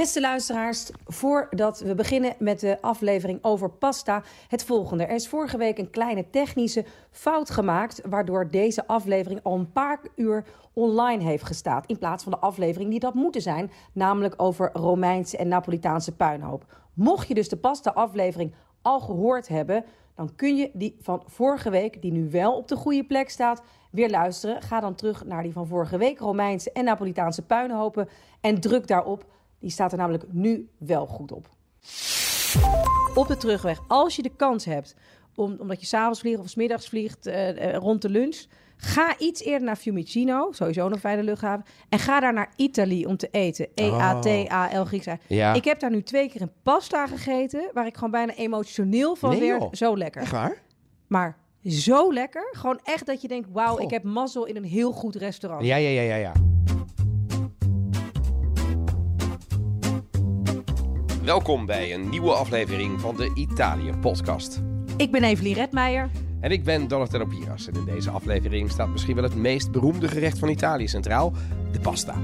Beste luisteraars, voordat we beginnen met de aflevering over pasta, het volgende. Er is vorige week een kleine technische fout gemaakt, waardoor deze aflevering al een paar uur online heeft gestaan. In plaats van de aflevering die dat moeten zijn, namelijk over Romeinse en Napolitaanse puinhoop. Mocht je dus de pasta-aflevering al gehoord hebben, dan kun je die van vorige week, die nu wel op de goede plek staat, weer luisteren. Ga dan terug naar die van vorige week, Romeinse en Napolitaanse puinhopen, en druk daarop. Die staat er namelijk nu wel goed op. Op de terugweg, als je de kans hebt, om, omdat je s'avonds vliegt of smiddags vliegt uh, rond de lunch, ga iets eerder naar Fiumicino, sowieso een fijne luchthaven, en ga daar naar Italië om te eten. E-A-T-A-L Grieks. Ja. Ik heb daar nu twee keer een pasta gegeten, waar ik gewoon bijna emotioneel van Nee, werd. joh. Zo lekker. Echt waar? Maar zo lekker. Gewoon echt dat je denkt, wauw, ik heb mazzel in een heel goed restaurant. Ja, ja, ja, ja, ja. Welkom bij een nieuwe aflevering van de Italië-podcast. Ik ben Evelien Redmeijer. En ik ben Donatello Piras. En in deze aflevering staat misschien wel het meest beroemde gerecht van Italië centraal: de pasta.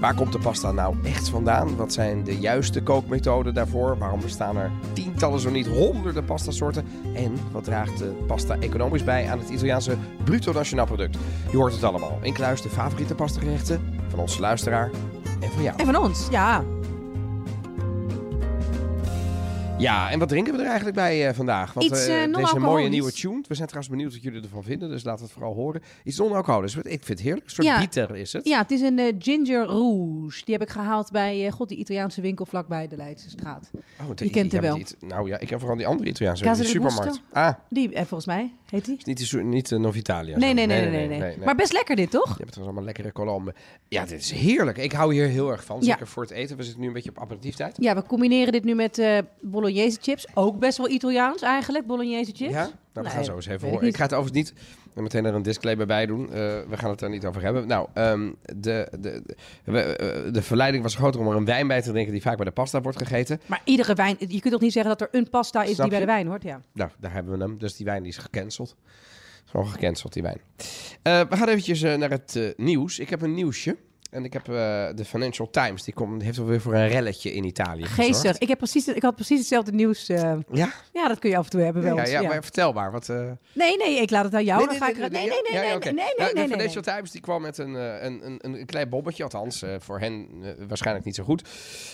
Waar komt de pasta nou echt vandaan? Wat zijn de juiste kookmethoden daarvoor? Waarom bestaan er tientallen, zo niet honderden pastasoorten? En wat draagt de pasta economisch bij aan het Italiaanse bruto nationaal product? Je hoort het allemaal. Incluis de favoriete pastagerechten van onze luisteraar en van jou. En van ons, ja. Ja, en wat drinken we er eigenlijk bij eh, vandaag? Want Iets, eh, eh, deze non-alcoholisch. mooie nieuwe tune. We zijn trouwens benieuwd wat jullie ervan vinden, dus laat het vooral horen. Iets non-alcoholisch. Ik vind het heerlijk. Een soort Ja. bitter is het. Ja, het is een eh, ginger rouge. Die heb ik gehaald bij eh, god, die Italiaanse winkel vlakbij de Leidse straat. Oh, Je kent hem ja, wel. die- nou ja, ik heb vooral die andere Italiaanse die supermarkt. Ah, Die, eh, volgens mij, heet die? is niet, su- niet de Novitalia. Nee nee nee nee, nee, Maar best lekker dit, toch? Je hebt trouwens allemaal lekkere kolomben. Ja, dit is heerlijk. Ik hou hier heel erg van. Ja. Zeker voor het eten. We zitten nu een beetje op aperitieftijd. Ja, we combineren dit nu met eh bolognese chips. Ook best wel Italiaans eigenlijk, bolognese chips. Ja? Nou, we gaan zo eens even horen. Ik, ga het overigens niet meteen er een disclaimer bij doen. Eh, we gaan het er niet over hebben. Nou, ehm, de, de, de, eh, de verleiding was groter om er een wijn bij te drinken die vaak bij de pasta wordt gegeten. Maar iedere wijn, je kunt toch niet zeggen dat er een pasta is die bij de wijn hoort? Ja. Nou, daar hebben we hem. Dus die wijn die is gecanceld. Gewoon gecanceld, die wijn. Eh, we gaan eventjes naar het nieuws. Ik heb een nieuwsje. En ik heb eh, de Financial Times. Die komt, heeft alweer voor een relletje in Italië Geestig. Ik, heb precies, ik had precies hetzelfde nieuws. eh, Ja? ja, dat kun je af en toe hebben wel Ja, ja, ja. maar vertel maar. Wat, eh, Nee, nee, ik laat het aan jou. dan ga ik. Nee, nee, nee, Ja, nee, Nou, De Financial. Times die kwam met een, een, een, een, klein bobbetje, althans voor hen waarschijnlijk niet zo goed.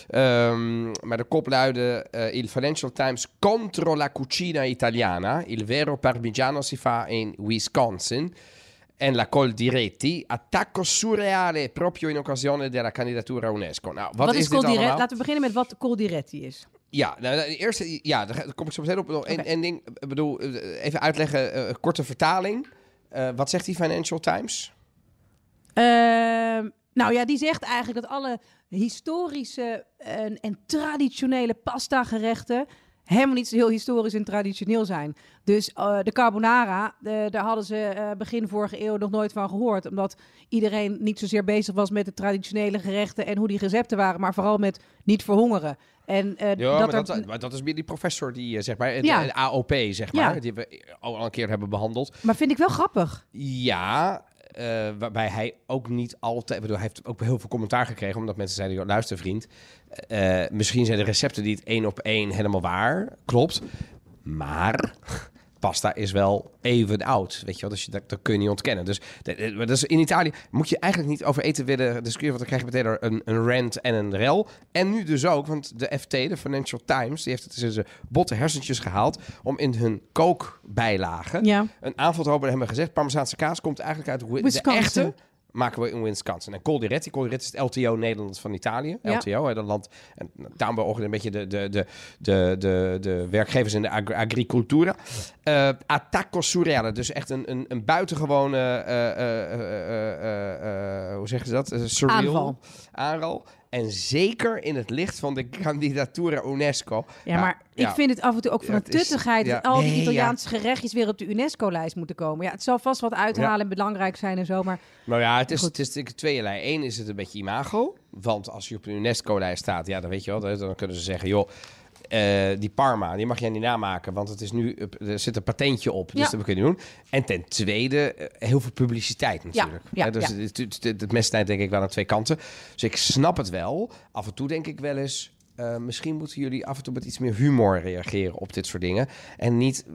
Ehm, maar de kop luidde: Il Financial Times contro la cucina italiana. Il vero parmigiano si fa in Wisconsin. En la Col Diretti, attacco surreale proprio in occasione della candidatura UNESCO. Nou, wat, Wat, is dit Col Diretti? Laten we beginnen met wat Col Diretti is. Ja, nou, de eerste, ja, daar kom ik zo meteen op. Nog één ding, ik bedoel, eh, even uitleggen, eh, korte vertaling. Eh, wat zegt die Financial Times? Ehm, nou ja, die zegt eigenlijk dat alle historische en, en traditionele pasta gerechten helemaal niet zo heel historisch en traditioneel zijn. Dus eh, de carbonara, de, daar hadden ze eh, begin vorige eeuw nog nooit van gehoord. Omdat iedereen niet zozeer bezig was met de traditionele gerechten en hoe die recepten waren, maar vooral met niet verhongeren. En eh, Ja, dat maar, er- dat, maar dat is meer die professor die, eh, zeg maar, Ja. de AOP, zeg Ja. maar, die we al een keer hebben behandeld. maar vind ik wel grappig. Ja, eh, waarbij hij ook niet altijd... Bedoel, hij heeft ook heel veel commentaar gekregen... omdat mensen zeiden, luister vriend... eh, misschien zijn de recepten niet één op één helemaal waar. Klopt. Maar... Pasta is wel even oud, weet je wel. Dus je, dat, dat kun je niet ontkennen. Dus, is in Italië moet je eigenlijk niet over eten willen discussiëren... want dan krijg je meteen een, een rant en een rel. En nu dus ook, want de FT, de Financial Times... die heeft het dus in zijn botte hersentjes gehaald... om in hun kookbijlagen Ja. een aanval te hebben. gezegd, Parmezaanse kaas komt eigenlijk uit Wi- de Wisconsin. echte maken we in Wisconsin. En Col Diretti, Col Diretti is het LTO Nederland van Italië. Ja. LTO, hè, dat land. En daarom beogen een beetje de, de, de, de, de, de werkgevers in de agri- agricultura. Eh attacco surreale, dus echt een, een, een buitengewone, eh, hoe zeggen ze dat? Surreal Aanval. En zeker in het licht van de candidatura UNESCO. Ja, maar ik ja. vind het af en toe ook van een is- tuttigheid dat al die Nee, Italiaanse gerechtjes weer op de UNESCO-lijst moeten komen. Ja, het zal vast wat uithalen en belangrijk zijn en zo, maar Nou ja, het is, Goed. het is tweeërlei. Eén is het een beetje imago. Want als je op een UNESCO-lijst staat, ja, dan weet je wel, dan kunnen ze zeggen, joh, eh, die Parma, die mag jij niet namaken, want het is nu, er zit een patentje op, dus Ja. dat kun je niet doen. En ten tweede, eh, heel veel publiciteit natuurlijk. ja, dus ja. het, het, het, het mes snijdt denk ik wel aan twee kanten. Dus ik snap het wel. Af en toe denk ik wel eens, eh, misschien moeten jullie af en toe met iets meer humor reageren op dit soort dingen. En niet,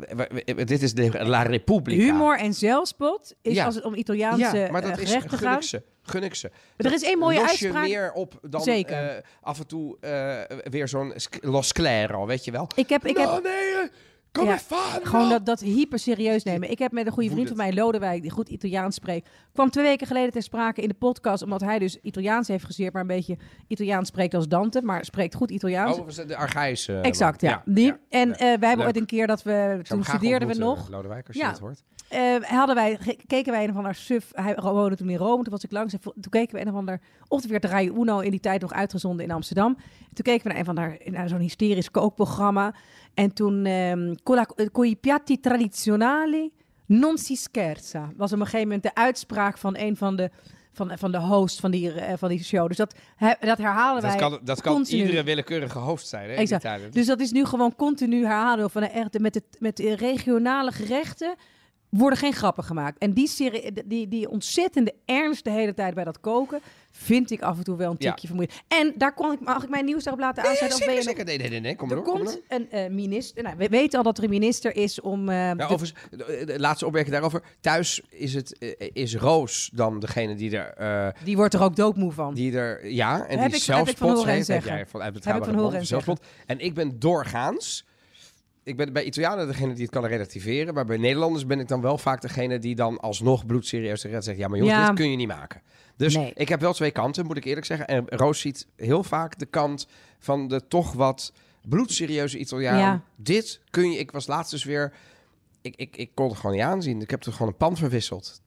dit is de La Repubblica. Humor en zelfspot is Ja. als het om Italiaanse ja, maar dat gerechten gaat. Gun ik ze. Er is één mooie Los uitspraak. je meer op dan Zeker. eh, af en toe eh, weer zo'n sk- Los Claro, weet je wel? Ik heb, ik heb nee, kom Ja, van. Gewoon dat, dat hyper serieus nemen. Ik heb met een goede vriend van mij, Lodewijk, die goed Italiaans spreekt, kwam twee weken geleden ter sprake in de podcast, omdat hij dus Italiaans heeft gezeerd, maar een beetje Italiaans spreekt als Dante, maar spreekt goed Italiaans. Oh, de Archaïsche. exact, ja. Die. en eh, wij hebben Leuk. ooit een keer dat we, toen studeerden we nog, Lodewijk, als Ja. je het hoort. eh, hadden wij, keken wij een of ander suf, hij woonde toen in Rome, toen was ik langs, toen keken we een of ander, of het werd Rai Uno in die tijd nog uitgezonden in Amsterdam. Toen keken we naar een van naar zo'n hysterisch kookprogramma. En toen, ehm con, la- con i piatti tradizionali non si scherza, was op een gegeven moment de uitspraak van een van de, van, van de host van die, eh, van die show. Dus dat, dat herhalen Dat wij kan, dat kan continu. iedere willekeurige hoofd zijn, hè? Exact. Dus dat is nu gewoon continu herhalen van de, echt, met, het, met de regionale gerechten worden geen grappen gemaakt. En die, serie, die, die ontzettende ernst de hele tijd bij dat koken vind ik af en toe wel een Ja. tikje vermoeiend. En daar kon ik, mag ik mijn nieuws daarop laten Nee, zeker, zeker. Nee, nee, nee, nee. Kom maar er door. kom maar komt een eh, minister. Nou, we weten al dat er een minister is om. Nou, de- overigens, de, de laatste opmerking daarover. Thuis is, het, is Roos dan degene die er, die wordt er ook doodmoe van. die er ja, en Heb die ik- heb ik van horen heeft. Heb zeggen. jij van uit Heb ik van betrouwbare horen bron, zelfspot. En ik ben doorgaans... Ik ben bij Italianen degene die het kan relativeren. Maar bij Nederlanders ben ik dan wel vaak degene die dan alsnog bloedserieus tegen zegt... Ja, maar jongens, Ja. dit kun je niet maken. Dus Nee. ik heb wel twee kanten, moet ik eerlijk zeggen. En Roos ziet heel vaak de kant van de toch wat bloedserieuze Italiaan. Ja. Dit kun je... Ik was laatst dus weer... Ik, ik, ik kon het gewoon niet aanzien. Ik heb er gewoon een pan verwisseld.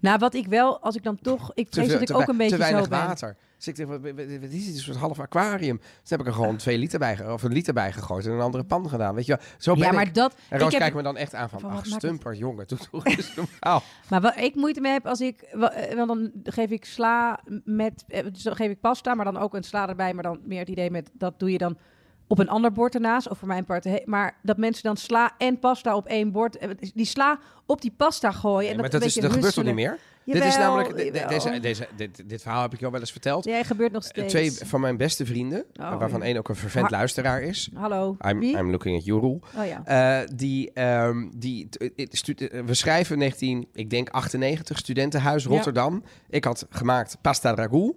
Nou, wat ik wel, als ik dan toch. Ik vrees dat ik ook een beetje te weinig zo ben. water. Dus ik dacht, wat, wat is dit? Een soort half aquarium. Dus heb ik er gewoon twee liter bij, of een liter bij gegooid en een andere pan gedaan. Weet je wel? Zo ben Ja, ik. maar dat. En Roos kijkt me dan echt aan van, Van, ach, stumper, jongen, doe toch eens normaal. Maar wat ik moeite mee heb als ik, eh, want dan geef ik sla met, dus dan geef ik pasta, maar dan ook een sla erbij, maar dan meer het idee met dat doe je dan op een ander bord ernaast, of voor mijn part. Maar dat mensen dan sla en pasta op één bord, eh, die sla op die pasta gooien. Nee, en maar dat, dat, is, dat gebeurt toch niet meer? dit is namelijk, jawel. deze, deze, dit, dit verhaal heb ik jou wel eens verteld. Ja, gebeurt nog Eh, steeds. Twee van mijn beste vrienden, Oh, waarvan ja. één ook een vervent luisteraar is. Hallo, I'm, wie? I'm looking at you, Roel. Oh ja. Eh, die, ehm, die, eh, eh, we schrijven 19, ik denk 98, studentenhuis Ja. Rotterdam. Ik had gemaakt pasta ragout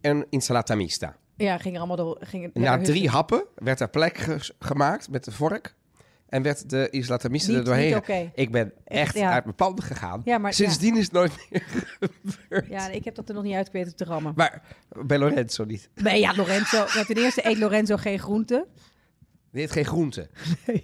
en insalata mista. Ja, ging er allemaal door. Ging het Na drie happen werd er plek ge- gemaakt met de vork en werd de Niet- er doorheen. Ik ben echt ja. uit mijn panden gegaan. Ja, maar Sindsdien is het nooit meer gebeurd. Ja, ik heb dat er nog niet uitgeweten te rammen. Maar bij Lorenzo niet. Nee, ja, Lorenzo. Ten eerste eet Lorenzo geen groenten. Die eet geen groenten.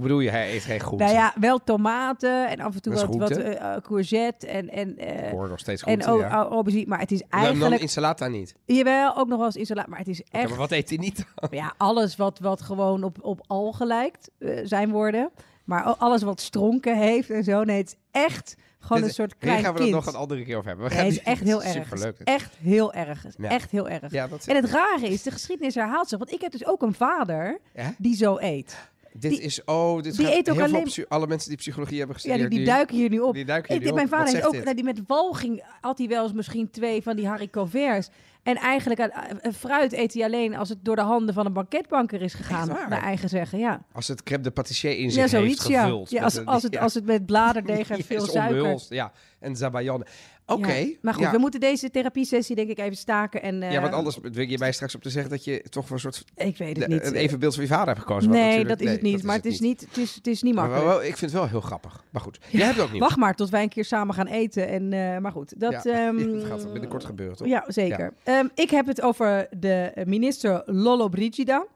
Bedoel je, hij eet geen groenten? Nou ja, wel tomaten en af en toe wat, eh, eh, courgette en, en, eh, Ik hoor nog steeds en groenten, o- ja. aubergine. Maar het is Dan- Dan eigenlijk... insalata niet. Jawel, ook nog wel eens. Maar het is echt... maar wat eet hij niet dan? Ja, alles wat, wat gewoon op, op algen lijkt, zijn woorden. Maar alles wat stronken heeft en zo. Nee, het is echt gewoon een soort Hier klein gaan we het nog een andere keer over hebben. We Nee, gaan het is echt heel erg. Superleuk. Echt heel erg. Ja. Echt heel erg. Ja, dat En het rare is, de geschiedenis herhaalt zich. Want ik heb dus ook een vader Ja? die zo eet. Dit Die- is, oh, dit die eet ook heel alleen- alle mensen die psychologie hebben Ja, gestudeerd. die, die duiken hier nu op. Die duiken Ik, jullie mijn op. vader heeft ook, nou, die met walging had hij wel eens misschien twee van die haricot verts. En eigenlijk aan- aan fruit eet hij alleen als het door de handen van een banketbanker is gegaan. Naar eigen zeggen, ja. Als het crème de pâtissier in Ja, zich heeft zoiets, ja. gevuld. ja als, als, het, ja. als het met bladerdeeg en Ja, veel suiker. omhulst, Ja, en zabayon. Oké. Ja. Maar goed, ja. we moeten deze therapiesessie denk ik even staken. En, eh, Ja, want anders dwing je mij straks op te zeggen dat je toch voor een soort Ik weet het niet. een evenbeeld van je vader hebt gekozen. nee, dat is het niet. maar het is niet, het is, het is niet Maar makkelijk. wel- ik vind het wel heel grappig. Maar goed, jij hebt ook niet. Wacht maar tot wij een keer samen gaan eten. En, eh, maar goed, dat, ehm, dat gaat binnenkort gebeuren, toch? Ja, zeker. Ehm, ik heb het over de eh, minister Lollobrigida.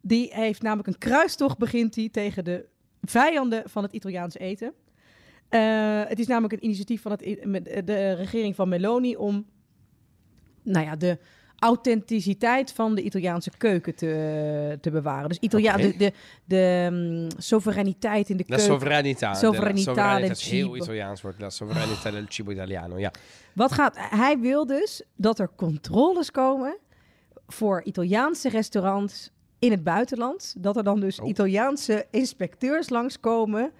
Die heeft namelijk een kruistocht begint hij tegen de vijanden van het Italiaans eten. Eh, het is namelijk een initiatief van het, met de regering van Meloni om nou ja, de authenticiteit van de Italiaanse keuken te, te bewaren. Dus Italia, de, de, de mm, soevereiniteit in de La keuken. sovranità. Sovranità De- la del is heel. Italiaans woord. La sovranità del cibo italiano, ja. Wat gaat, hij wil dus dat er controles komen voor Italiaanse restaurants in het buitenland. Dat er dan dus Oh. Italiaanse inspecteurs langskomen.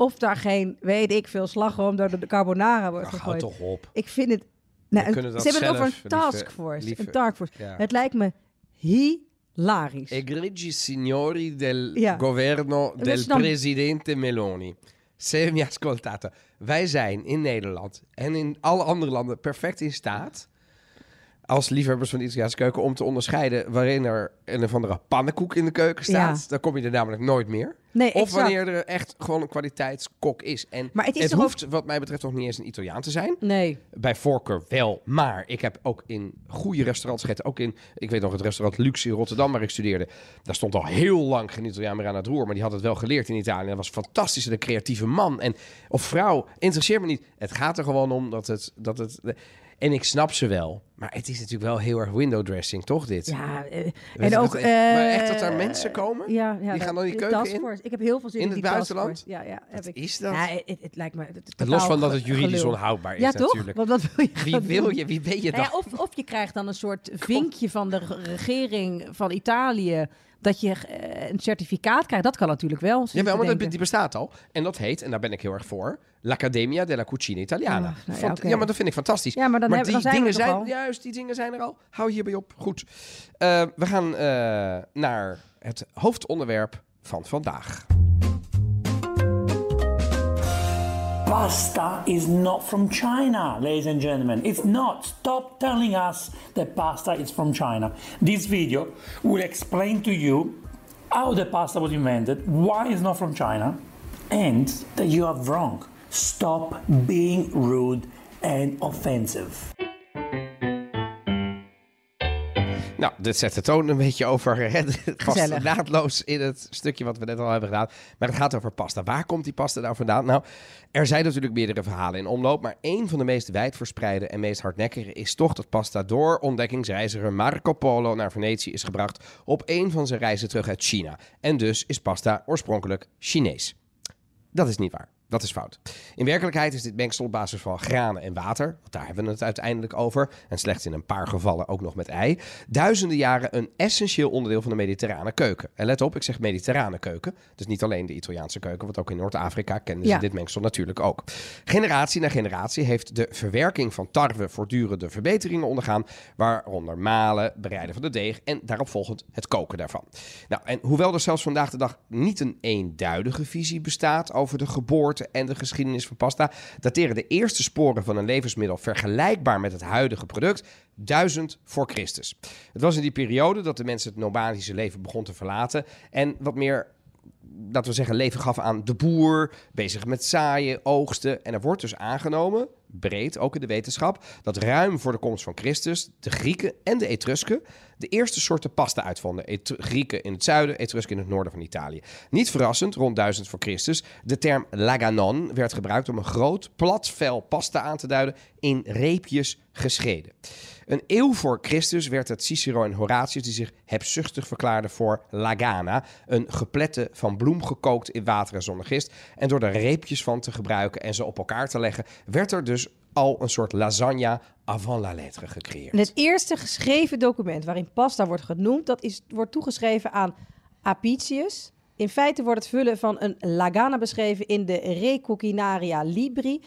Of daar geen, weet ik veel, slagroom door de carbonara wordt Ach, hou gegooid. toch op. Ik vind het... Nou, ze hebben het over een taskforce. lieve- Een taskforce. Ja. Het lijkt me hilarisch. Egregi signori del Ja. governo del dan- presidente Meloni. Se mi ascoltate. Wij zijn in Nederland en in alle andere landen perfect in staat... als liefhebbers van de Italiaanse keuken... om te onderscheiden waarin er een of andere pannenkoek in de keuken staat. Ja. Dan kom je er namelijk nooit meer. Nee, Of exact. wanneer er echt gewoon een kwaliteitskok is. En Maar het is het hoeft wat mij betreft nog niet eens een Italiaan te zijn. Nee. Bij voorkeur wel, maar ik heb ook in goede restaurants gegeten. Ook in, ik weet nog, het restaurant Luxe in Rotterdam waar ik studeerde. Daar stond al heel lang geen Italiaan meer aan het roer. Maar die had het wel geleerd in Italië. Dat was fantastisch. En Een creatieve man en, of vrouw, interesseert me niet. Het gaat er gewoon om dat het... Dat het en ik snap ze wel. Maar het is natuurlijk wel heel erg window dressing, toch dit? Ja, eh, en ook... wat- maar echt dat eh, daar mensen komen? Ja, ja Die gaan dan die keuken in? Ik heb heel veel zin In in, het die buitenland? Ja, ja, heb Wat ik. is dat? Ja, het, het lijkt me... Het, Los van dat het juridisch gelul. onhoudbaar is Ja, toch? natuurlijk. Want wat wil je Wie wil doen? je? Wie ben je dan? Nou ja, of, of je krijgt dan een soort vinkje van de re- regering van Italië... dat je eh, een certificaat krijgt. Dat kan natuurlijk wel. te maar dat, die bestaat al. En dat heet, en daar ben ik heel erg voor, l'Accademia della Cucina Italiana. Oh, nou ja, ja, maar dat vind ik fantastisch. Ja, maar dan, hebben, die dan zijn we dingen zijn, juist, die dingen zijn er al. Hou hierbij op. Goed. Eh, we gaan eh, naar het hoofdonderwerp van vandaag. Pasta is not from China, ladies and gentlemen. It's not. Stop telling us that pasta is from China. This video will explain to you how the pasta was invented, why it's not from China, and that you are wrong. Stop being rude and offensive. Nou, dit zet de toon een beetje over. Hè? Het past naadloos in het stukje wat we net al hebben gedaan. Maar het gaat over pasta. Waar komt die pasta nou vandaan? Nou, er zijn natuurlijk meerdere verhalen in omloop. Maar één van de meest wijdverspreide en meest hardnekkige is toch dat pasta door ontdekkingsreiziger Marco Polo naar Venetië is gebracht op een van zijn reizen terug uit China. En dus is pasta oorspronkelijk Chinees. Dat is niet waar. Dat is fout. In werkelijkheid is dit mengsel op basis van granen en water, want daar hebben we het uiteindelijk over, en slechts in een paar gevallen ook nog met ei, duizenden jaren een essentieel onderdeel van de mediterrane keuken. En let op, ik zeg mediterrane keuken, dus niet alleen de Italiaanse keuken, want ook in Noord-Afrika kennen ze Ja. dit mengsel natuurlijk ook. Generatie na generatie heeft de verwerking van tarwe voortdurende verbeteringen ondergaan, waaronder malen, bereiden van de deeg en daaropvolgend het koken daarvan. Nou, en hoewel er zelfs vandaag de dag niet een eenduidige visie bestaat over de geboorte en de geschiedenis van pasta, dateren de eerste sporen van een levensmiddel vergelijkbaar met het huidige product 1000 voor Christus. Het was in die periode dat de mensen het nomadische leven begon te verlaten en wat meer laten we zeggen, leven gaf aan de boer, bezig met zaaien, oogsten. En er wordt dus aangenomen, breed ook in de wetenschap, dat ruim voor de komst van Christus de Grieken en de Etrusken de eerste soorten pasta uitvonden. Et- Grieken in het zuiden, Etrusken in het noorden van Italië. Niet verrassend, rond 1000 voor Christus, de term laganon werd gebruikt om een groot, plat vel pasta aan te duiden in reepjes gescheden. Een eeuw voor Christus werd het Cicero en Horatius die zich hebzuchtig verklaarden voor lagana, een geplette van bloem gekookt in water en zonnegist. En door er reepjes van te gebruiken en ze op elkaar te leggen, werd er dus al een soort lasagne avant la lettre gecreëerd. Het eerste geschreven document waarin pasta wordt genoemd, dat is, wordt toegeschreven aan Apicius. In feite wordt het vullen van een lagana beschreven in de Recoquinaria Libri.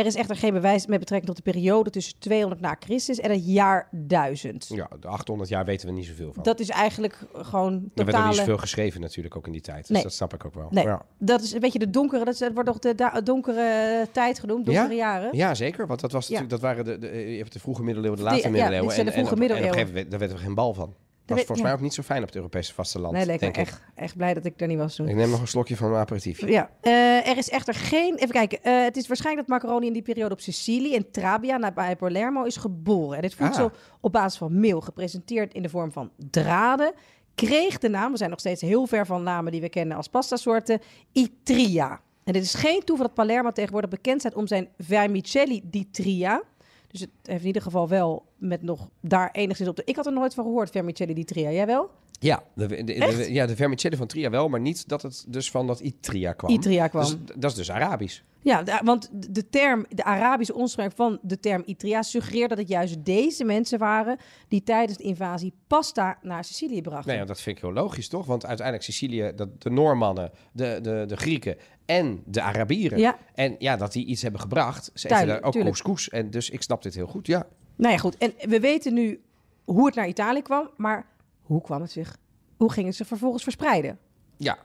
Er is echter geen bewijs met betrekking tot de periode tussen 200 na Christus en het jaar 1000. Ja, de 800 jaar weten we niet zoveel van. Dat is eigenlijk gewoon er werd ook niet totale... zoveel geschreven natuurlijk ook in die tijd. Dus Nee. dat snap ik ook wel. Nee, Ja. dat is een beetje de donkere, dat, is, dat wordt toch de donkere tijd genoemd, donkere jaren. Ja, zeker. Want dat, was Ja. natuurlijk, dat waren de, de, je hebt de vroege middeleeuwen, de laatste ja, middeleeuwen. dit zijn de en, en, vroege op- en op een middeleeuwen. gegeven moment, daar werd er geen bal van. Dat was volgens ja. mij ook niet zo fijn op het Europese vasteland, Nee, ik. echt, echt blij dat ik er niet was toen. Ik neem nog een slokje van mijn aperitief. Ja, eh, er is echter geen. Even kijken. eh, het is waarschijnlijk dat macaroni in die periode op Sicilië en Trabia, nabij Palermo, is geboren. En dit voedsel Ah. op basis van meel, gepresenteerd in de vorm van draden, kreeg de naam. We zijn nog steeds heel ver van namen die we kennen als pastasoorten. Itria. En dit is geen toeval dat Palermo tegenwoordig bekend staat om zijn vermicelli di tria. Dus het heeft in ieder geval wel met nog daar enigszins op de. Ik had er nooit van gehoord, vermicelli di tria. Jij wel? Ja, de, de, ja, de vermicelli van Tria wel, maar niet dat het dus van dat Itria kwam. Itria kwam. Dus, dat is dus Arabisch. Ja, want de term, de Arabische oorsprong van de term Itria suggereert dat het juist deze mensen waren die tijdens de invasie pasta naar Sicilië brachten. Nee, ja, dat vind ik heel logisch, toch? Want uiteindelijk Sicilië, dat de Noormannen, de, de, de Grieken en de Arabieren. Ja. En ja, dat die iets hebben gebracht. Ze eten daar ook tuurlijk. couscous. En dus ik snap dit heel goed, ja. Nou ja, goed. En we weten nu hoe het naar Italië kwam, maar hoe kwam het zich? Hoe ging het zich vervolgens verspreiden? Ja.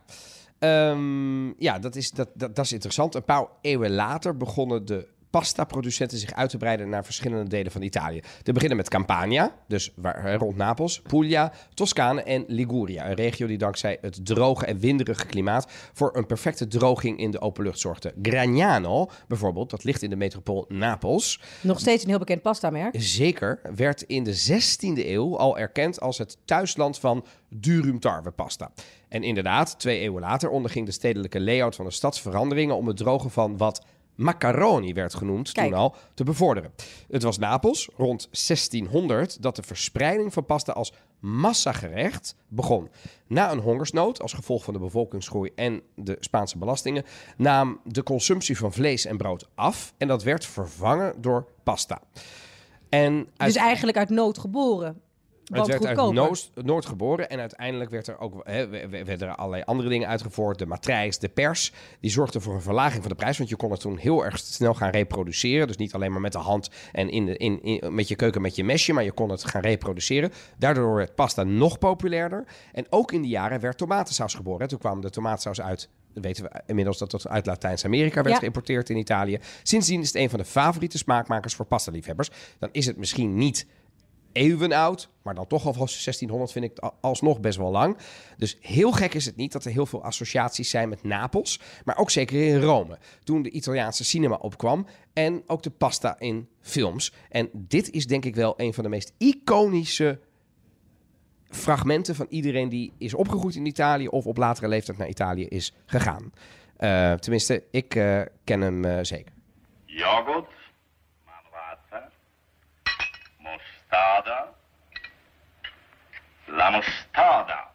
Ehm, ja, dat is, dat, dat, dat is interessant. Een paar eeuwen later begonnen de pasta-producenten zich uit te breiden naar verschillende delen van Italië. Te beginnen met Campania, dus waar, rond Napels, Puglia, Toscane en Liguria. Een regio die dankzij het droge en winderige klimaat voor een perfecte droging in de openlucht zorgde. Gragnano, bijvoorbeeld, dat ligt in de metropool Napels, Nog steeds een heel bekend pasta-merk. zeker, werd in de 16e eeuw al erkend als het thuisland van durum tarwe pasta. En inderdaad, twee eeuwen later onderging de stedelijke layout van de stad veranderingen om het drogen van wat macaroni werd genoemd Kijk. toen al te bevorderen. Het was Napels rond 1600 dat de verspreiding van pasta als massagerecht begon. Na een hongersnood als gevolg van de bevolkingsgroei en de Spaanse belastingen nam de consumptie van vlees en brood af en dat werd vervangen door pasta. En uit- Dus eigenlijk uit nood geboren. Het werd uit. Noord, Noord geboren en uiteindelijk werd er ook, werden er allerlei andere dingen uitgevoerd. De matrijs, de pers, die zorgden voor een verlaging van de prijs. Want je kon het toen heel erg snel gaan reproduceren. Dus niet alleen maar met de hand en in de, in, in, met je keuken met je mesje, maar je kon het gaan reproduceren. Daardoor werd pasta nog populairder. En ook in die jaren werd tomatensaus geboren. Toen kwam de tomatensaus uit weten we inmiddels dat dat uit Latijns-Amerika werd Ja. geïmporteerd in Italië. Sindsdien is het een van de favoriete smaakmakers voor pastaliefhebbers. Dan is het misschien niet eeuwen oud, maar dan toch al van 1600 vind ik alsnog best wel lang. Dus heel gek is het niet dat er heel veel associaties zijn met Napels, maar ook zeker in Rome, toen de Italiaanse cinema opkwam en ook de pasta in films. En dit is denk ik wel een van de meest iconische fragmenten van iedereen die is opgegroeid in Italië of op latere leeftijd naar Italië is gegaan. Eh, tenminste, ik eh, ken hem eh, zeker. Mostarda, la mostarda.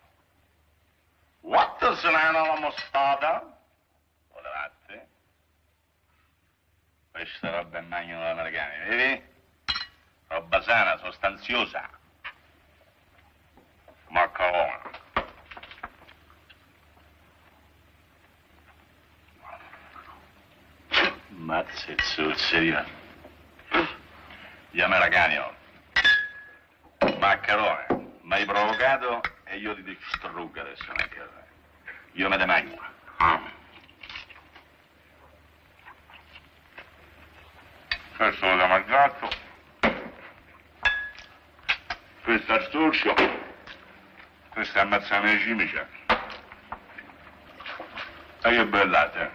What does an la mostarda? Guardate. Questa roba è magno americani, vedi? Roba sana, sostanziosa. Macaroni. Mazza e zuzzeria. Gli americani, oh. Maccherone, mi hai provocato e io ti distruggo adesso, maccherone. Io me ne mangio. Questo l'ho mangiato. Questo è storcio. Questo è ammazzame cimice. E che bellate.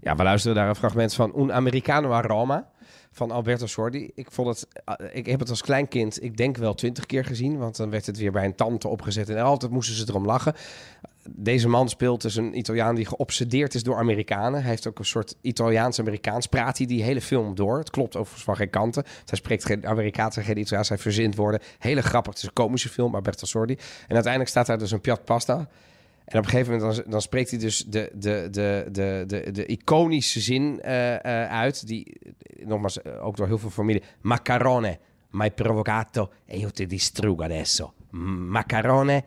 Ja, we luisteren naar een fragment van Un Americano a Roma van Alberto Sordi. Ik, vond het, eh, ik heb het als klein kind, ik denk wel twintig keer gezien. Want dan werd het weer bij een tante opgezet en altijd moesten ze erom lachen. Deze man speelt dus een Italiaan die geobsedeerd is door Amerikanen. Hij heeft ook een soort Italiaans-Amerikaans. Praat hij die hele film door. Het klopt overigens van geen kanten. Hij spreekt geen Amerikaans en geen Italiaans. Hij verzint woorden. Hele grappig. Het is een komische film, Alberto Sordi. En uiteindelijk staat daar dus een piat pasta. En op een gegeven moment dan, dan spreekt hij dus de, de, de, de, de, de iconische zin eh, eh, uit. Die eh, nogmaals ook door heel veel familie. Macarone, mi hai provocato e io ti distruggo adesso. Macarone,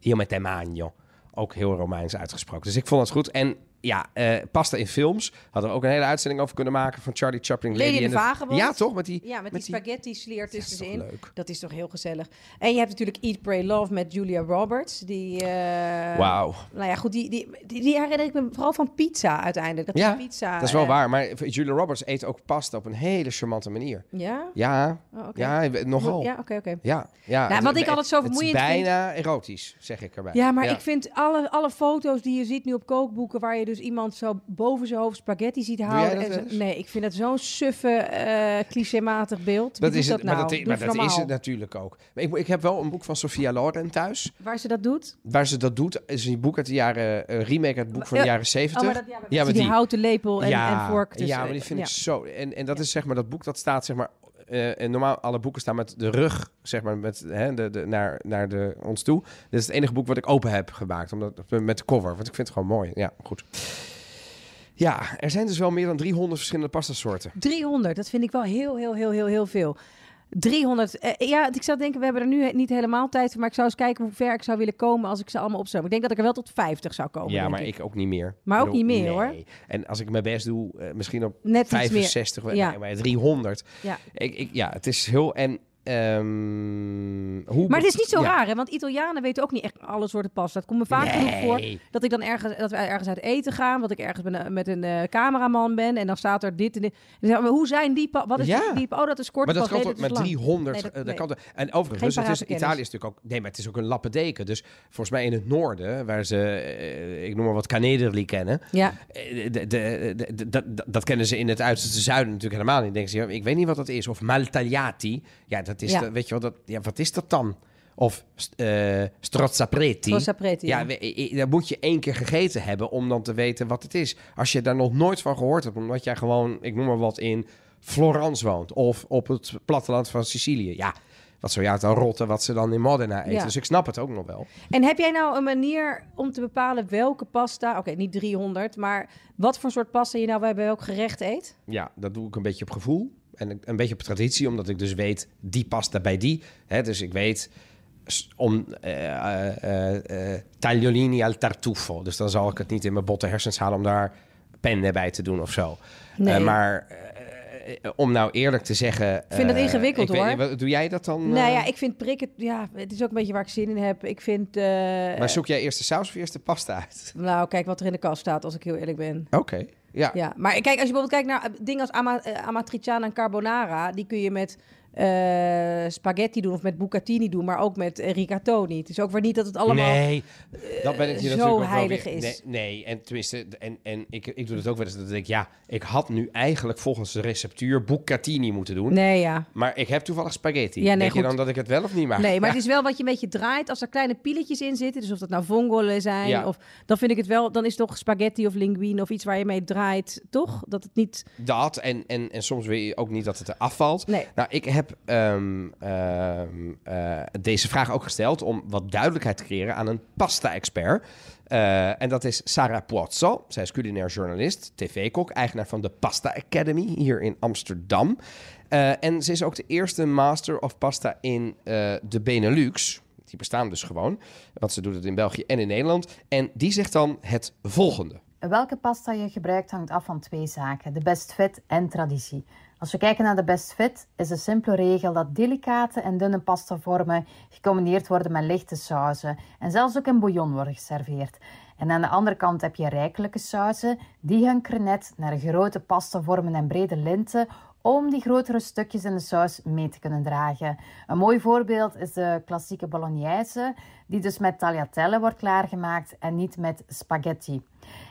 io me te magno. Ook heel Romeins uitgesproken. Dus ik vond het goed. En ja, eh, pasta in films. Hadden we ook een hele uitzending over kunnen maken van Charlie Chaplin. Lady in Vagebond. Ja, toch? Met die, Ja, met, die spaghetti slier dat is tussenin. leuk. Dat is toch heel gezellig. En je hebt natuurlijk Eat, Pray, Love met Julia Roberts. Die, eh, Wauw. Nou ja, goed, die, die, die, die herinner ik me vooral van pizza uiteindelijk. Dat Ja, pizza, dat is wel eh, waar. Maar Julia Roberts eet ook pasta op een hele charmante manier. Ja? Ja, Oh, ja, nogal. Ja, oké, oké. Ja, ja. Nou, wat ik altijd zo Het vermoeiend is vind- bijna erotisch, zeg ik erbij. Ja, maar ik vind alle, alle foto's die je ziet nu op kookboeken... waar je dus iemand zo boven zijn hoofd spaghetti ziet houden. dat en zo- nee, ik vind het zo'n suffe, eh clichématig beeld. Dat is het, dat nou? maar dat, maar even dat is het natuurlijk ook. Maar ik, ik heb wel een boek van Sophia Loren thuis. Waar ze dat doet? Waar ze dat doet, is een boek uit de jaren, een remake uit het boek van de Ja. jaren 70. Oh, maar dat, ja, Ja, met die, die. houten lepel en, en vork. ja, maar die vind ja. ik zo. En, en dat is zeg maar dat boek dat staat zeg maar eh, en normaal alle boeken staan met de rug, zeg maar, met, hè, de, de, naar, naar de, ons toe. Dit is het enige boek wat ik open heb gemaakt, omdat, met de cover. Want ik vind het gewoon mooi. Ja, goed. Ja, er zijn dus wel meer dan 300 verschillende pastasoorten. 300, dat vind ik wel heel, heel, heel, heel, heel veel. 300. eh, ja, ik zou denken, we hebben er nu niet helemaal tijd voor. Maar ik zou eens kijken hoe ver ik zou willen komen als ik ze allemaal opstel. Ik denk dat ik er wel tot 50 zou komen. ja, denk maar ik. ook niet meer. Maar ook bedoel, niet meer, hoor. nee. En als ik mijn best doe, eh, misschien op Net iets meer. 65, maar- Ja. nee, maar 300. Ja. Ik, ik, ja, het is heel... En, ehm, hoe Maar het is niet zo ja. raar, hè? Want Italianen weten ook niet echt alle soorten pasta. Het komt me vaak genoeg voor dat ik dan ergens, dat we ergens uit eten gaan, dat ik ergens met een, met een eh, cameraman ben en dan staat er dit en dit. En dan zeggen we, hoe zijn die Wat is Ja. die, Oh, dat is kort Maar dat pas. kan toch dat met is lang. 300. Nee, dat- eh, dat kan en overigens, Geen het is, Italië is natuurlijk ook. Nee, maar het is ook een lappendeken. Dus volgens mij in het noorden, waar ze, eh, ik noem maar wat Canederli kennen. Ja, de, de, dat, dat kennen ze in het uiterste zuiden natuurlijk helemaal niet. Denken ze, ik weet niet wat dat is. Of maltagliati. Ja, dat is, Ja. weet je wel, dat, ja, wat is dat dan? Of eh strozzapreti. Strozzapreti, ja. Dat moet je één keer gegeten hebben om dan te weten wat het is. Als je daar nog nooit van gehoord hebt, omdat jij gewoon, ik noem maar wat, in Florence woont. Of op het platteland van Sicilië. Ja, wat zou jou dan rotten wat ze dan in Modena eten. Ja. Dus ik snap het ook nog wel. En heb jij nou een manier om te bepalen welke pasta, oké, niet 300, maar wat voor soort pasta je nou bij welk gerecht eet? Ja, dat doe ik een beetje op gevoel. En een- beetje op traditie, omdat ik dus weet, die past bij die. Hè, dus ik weet om eh, tagliolini al tartufo. Dus dan zal ik het niet in mijn botte hersens halen om daar penne bij te doen of zo. Nee. Maar om nou eerlijk te zeggen... Ik vind dat ingewikkeld, ik hoor. doe jij dat dan? Nou ja, ik vind prikken, ja, het is ook een beetje waar ik zin in heb. Ik vind, Maar zoek jij eerst de saus of eerst de pasta uit? nou kijk wat er in de kast staat, als ik heel eerlijk ben. Oké, ja. Ja, maar kijk, als je bijvoorbeeld kijkt naar eh, dingen als eh, amatriciana en carbonara, die kun je met eh, spaghetti doen of met bucatini doen, maar ook met eh, rigatoni. Het is ook weer niet dat het allemaal... Nee, dat ben ik hier zo heilig weer- is. Nee, nee, en tenminste, en, en ik, ik doe het ook wel eens dat ik denk, ja, ik had nu eigenlijk volgens de receptuur bucatini moeten doen. Nee, ja. Maar ik heb toevallig spaghetti. Ja, nee, denk je dan dat ik het wel of niet mag? Nee, maar Ja. het is wel wat je een beetje draait. Als er kleine pieletjes in zitten, dus of dat nou vongole zijn, Ja. of dan vind ik het wel, dan is toch spaghetti of linguine of iets waar je mee draait, toch? Dat het niet. Dat, en, en, en soms wil je ook niet dat het er afvalt. Nee. Nou, ik heb ehm, ehm, eh, deze vraag ook gesteld om wat duidelijkheid te creëren aan een pasta-expert. Eh, en dat is Sarah Puozzo. Zij is culinair journalist, tv-kok, eigenaar van de Pasta Academy hier in Amsterdam. Eh, en ze is ook de eerste master of pasta in de Benelux. Die bestaan dus gewoon, want ze doet het in België en in Nederland. En die zegt dan het volgende. Welke pasta je gebruikt hangt af van twee zaken: de best fit en traditie. Als we kijken naar de best fit, is de simpele regel dat delicate en dunne pastavormen gecombineerd worden met lichte sauzen en zelfs ook in bouillon worden geserveerd. En aan de andere kant heb je rijkelijke sauzen, die hunkeren net naar grote pastavormen en brede linten om die grotere stukjes in de saus mee te kunnen dragen. Een mooi voorbeeld is de klassieke bolognese, die dus met tagliatelle wordt klaargemaakt en niet met spaghetti.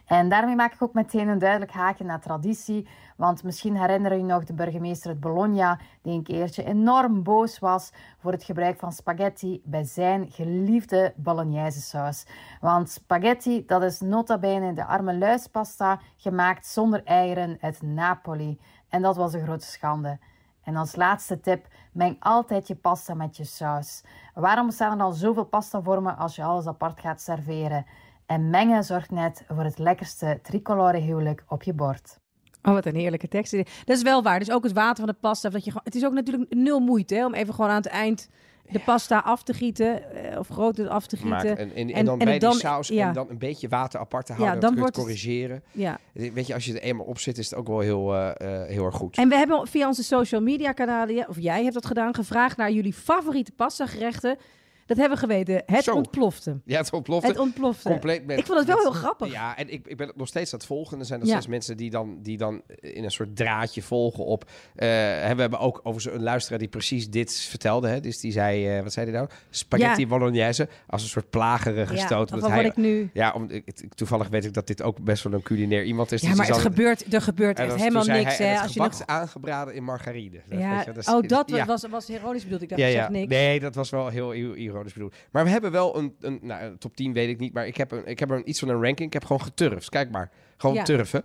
En daarmee maak ik ook meteen een duidelijk haakje naar traditie, want misschien herinneren je nog de burgemeester uit Bologna, die een keertje enorm boos was voor het gebruik van spaghetti bij zijn geliefde bolognese saus. Want spaghetti, dat is nota bene de arme luispasta, gemaakt zonder eieren uit Napoli. En dat was een grote schande. En als laatste tip, meng altijd je pasta met je saus. Waarom bestaan er dan zoveel pastavormen als je alles apart gaat serveren? En mengen zorgt net voor het lekkerste tricolore huwelijk op je bord. Oh, wat een heerlijke tekst. Dat is wel waar. Dus ook het water van de pasta. Dat je het is ook natuurlijk nul moeite hè, om even gewoon aan het eind de pasta af te gieten. eh, Of groter af te gieten. En, en, en, En- dan en bij het die dan- saus ja. en dan een beetje water apart te Ja, houden. dan dan kun je het wordt het- corrigeren. Ja. Weet je, als je er eenmaal op zit, is het ook wel heel, eh, eh, heel erg goed. En we hebben via onze social media kanalen, ja, of jij hebt dat gedaan, gevraagd naar jullie favoriete pasta gerechten. Dat hebben we geweten. Het Zo. ontplofte. Ja, het ontplofte. Het ontplofte. compleet met, Ik vond het wel met- heel grappig. Ja, en ik, ik ben nog steeds aan het volgen. Er zijn nog Ja. steeds mensen die dan, die dan in een soort draadje volgen op... eh, hè, we hebben ook over een luisteraar die precies dit vertelde. Hè? Dus die zei, eh, wat zei hij nou? Spaghetti Ja. bolognese. Als een soort plagerige Ja, stoot. wat hij, ik nu... Ja, om, toevallig weet ik dat dit ook best wel een culinair iemand is. Ja, Dus maar het zal- gebeurt, er gebeurt echt helemaal niks. hij, Hè, het als je nog... is aangeraden in margarine. Dat Ja, weet je, dat is- oh, dat was, was ironisch bedoeld. Ik dacht, Ja, ja. niks. Nee, dat was wel heel, bedoeld. Maar we hebben wel een, een nou, een top 10 weet ik niet, maar ik heb, een, ik heb er een, iets van een ranking. Ik heb gewoon geturfd. Kijk maar, gewoon Ja. turven.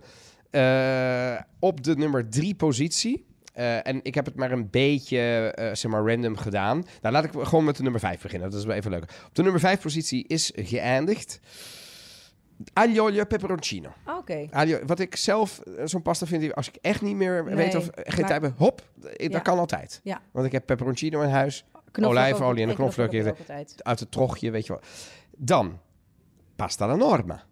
Eh, op de nummer drie positie Eh, en ik heb het maar een beetje, eh, zeg maar, random gedaan. Nou, laat ik gewoon met de nummer 5 beginnen. Dat is wel even leuk. Op de nummer 5 positie is geëindigd aglio olio peperoncino. Oké. Aglio, wat ik zelf zo'n pasta vind, die- als ik echt niet meer Nee, weet of geen maar- tijd heb, hop, Ja. dat kan altijd. Ja. Want ik heb peperoncino in huis, olijfolie en een knoflook altijd. uit het trogje, weet je wel. Dan pasta alla norma.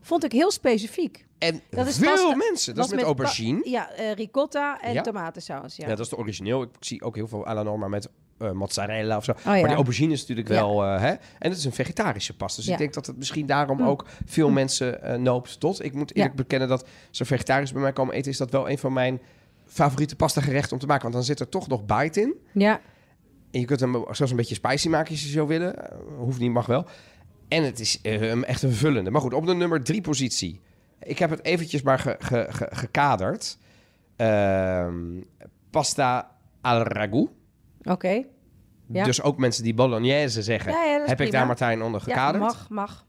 Vond ik heel specifiek. En Dat is veel pasta- mensen. Dat is met aubergine. Ja, eh, ricotta en Ja. tomatensaus. Ja. Ja, dat is de origineel. Ik zie ook heel veel alla norma met eh, mozzarella of zo. Oh, ja. Maar die aubergine is natuurlijk wel... eh, hè? En het is een vegetarische pasta. Dus ik denk dat het misschien daarom Hm. ook veel mensen noopt tot. Ik moet eerlijk bekennen dat ze vegetarisch bij mij komen eten... is dat wel een van mijn favoriete pasta gerechten om te maken. Want dan zit er toch nog bite in. ja. En je kunt hem zelfs een beetje spicy maken als je zo willen. Eh, hoeft niet, mag wel. En het is eh, echt een vullende. Maar goed, op de nummer drie positie. Ik heb het eventjes maar ge- ge- ge- gekaderd. Ehm, pasta al ragu. Oké. Ja. Dus ook mensen die bolognese zeggen, Ja, ja, heb ik daar Martijn onder Ja, gekaderd. mag, mag.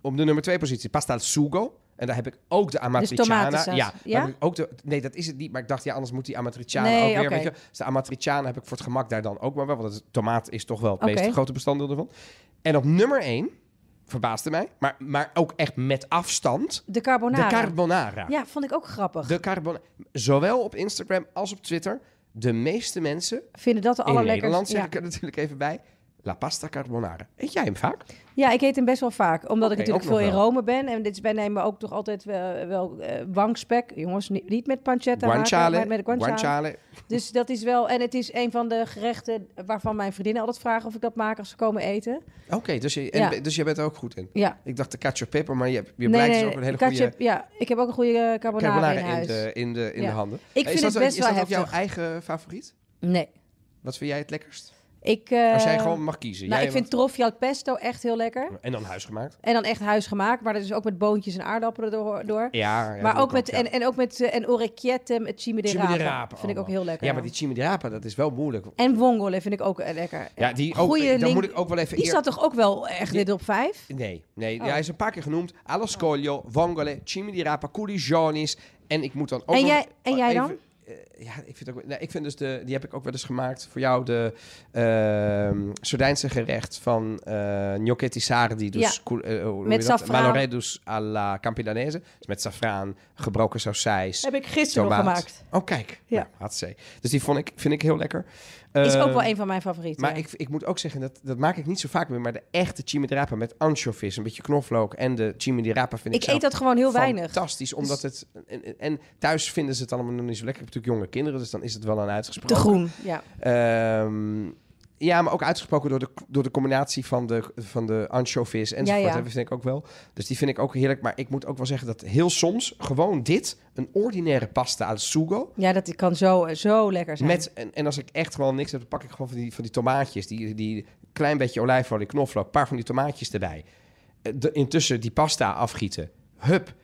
Op de nummer twee positie pasta al sugo. En daar heb ik ook de amatriciana. tomatensaus. ja, heb ik ook de, nee, dat is het niet. Maar ik dacht, ja, anders moet die amatriciana Nee, ook weer. Weet je? Dus de amatriciana heb ik voor het gemak daar dan ook maar wel. Want het tomaat is toch wel het meest Oké. grote bestanddeel ervan. En op nummer één, verbaasde mij, maar, maar ook echt met afstand, De carbonara. de carbonara. Ja, vond ik ook grappig. De carbonara. Zowel op Instagram als op Twitter. De meeste mensen, Vinden dat de in allerlekkerste. Nederland zeg ja. ik er natuurlijk even bij, la pasta carbonara. Eet jij hem vaak? Ja, ik eet hem best wel vaak. Omdat ik natuurlijk veel in. Rome ben. En dit is, wij nemen ook toch altijd wel, wel eh, wangspek. Jongens, niet, niet met pancetta maken, Guanciale. maar met guanciale. Guanciale. Dus dat is wel... En het is een van de gerechten waarvan mijn vriendinnen altijd vragen of ik dat maak als ze komen eten. Oké, dus, je, en, Ja. dus jij bent er ook goed in. Ja. Ik dacht de cacio peper, maar je, hebt- je blijkt dus ook een hele katje- goede Ja, ik heb ook een goede carbonara, carbonara in in huis. de, in de, in Ja. de handen. Ik is vind dat het best is wel dat jouw eigen favoriet? Nee. Wat vind jij het lekkerst? Ik, eh, Als jij gewoon mag kiezen. Nou, jij ik vind troffi al pesto echt heel lekker. En dan huisgemaakt? En dan echt huisgemaakt, maar dat is ook met boontjes en aardappelen door. door. Ja, ja maar ook met, ja. en, en ook met eh, en orecchiette met chimi de rapa. Vind ik ook heel lekker. Ja, maar die chimi de rapa, dat is wel moeilijk. En vongole vind ik ook eh, lekker. Ja, die ook, Goeie dan link- moet ik ook wel even... Die eer- staat toch ook wel echt dit op vijf? Nee, nee. Oh. Hij is een paar keer genoemd. Allo scoglio, vongole, chimi di rapa. En ik moet dan ook En nog jij- en jij even- dan? Eh, ja, ik vind ook... Nee, ik vind dus de... Die heb ik ook wel eens gemaakt voor jou. De ehm Sardijnse gerecht van eh gnocchetti sardi. Dus, Ja. eh, hoe noem Met. Maloredus alla campidanese. Dus met safraan, gebroken sausijs, Heb ik gisteren nog gemaakt. Oh, kijk. Ja. Nou, hartstikke. Dus die vond ik, vind ik heel lekker. Is ook Ehm, wel een van mijn favorieten. maar ik, ik moet ook zeggen, dat, dat maak ik niet zo vaak meer. Maar de echte chimi di rapa met anchovies, een beetje knoflook en de chimi di rapa vind ik, ik eet dat gewoon heel weinig. Dus- fantastisch. Omdat het... En, en- thuis vinden ze het allemaal nog niet zo lekker. Ik heb natuurlijk jonge kinderen, dus dan is het wel een uitgesproken. Te groen, ja. Ehm, ja, maar ook uitgesproken door de, door de combinatie van de, van de anchovies enzovoort. Ja, ja. Dat vind ik ook wel. Dus die vind ik ook heerlijk. Maar ik moet ook wel zeggen dat heel soms gewoon dit, een ordinaire pasta al sugo... Ja, dat kan zo, zo lekker zijn. Met, en, en als ik echt gewoon niks heb, dan pak ik gewoon van die, van die tomaatjes. Die, die klein beetje olijfolie, knoflook, een paar van die tomaatjes erbij. Eh, De, intussen die pasta afgieten. Hup.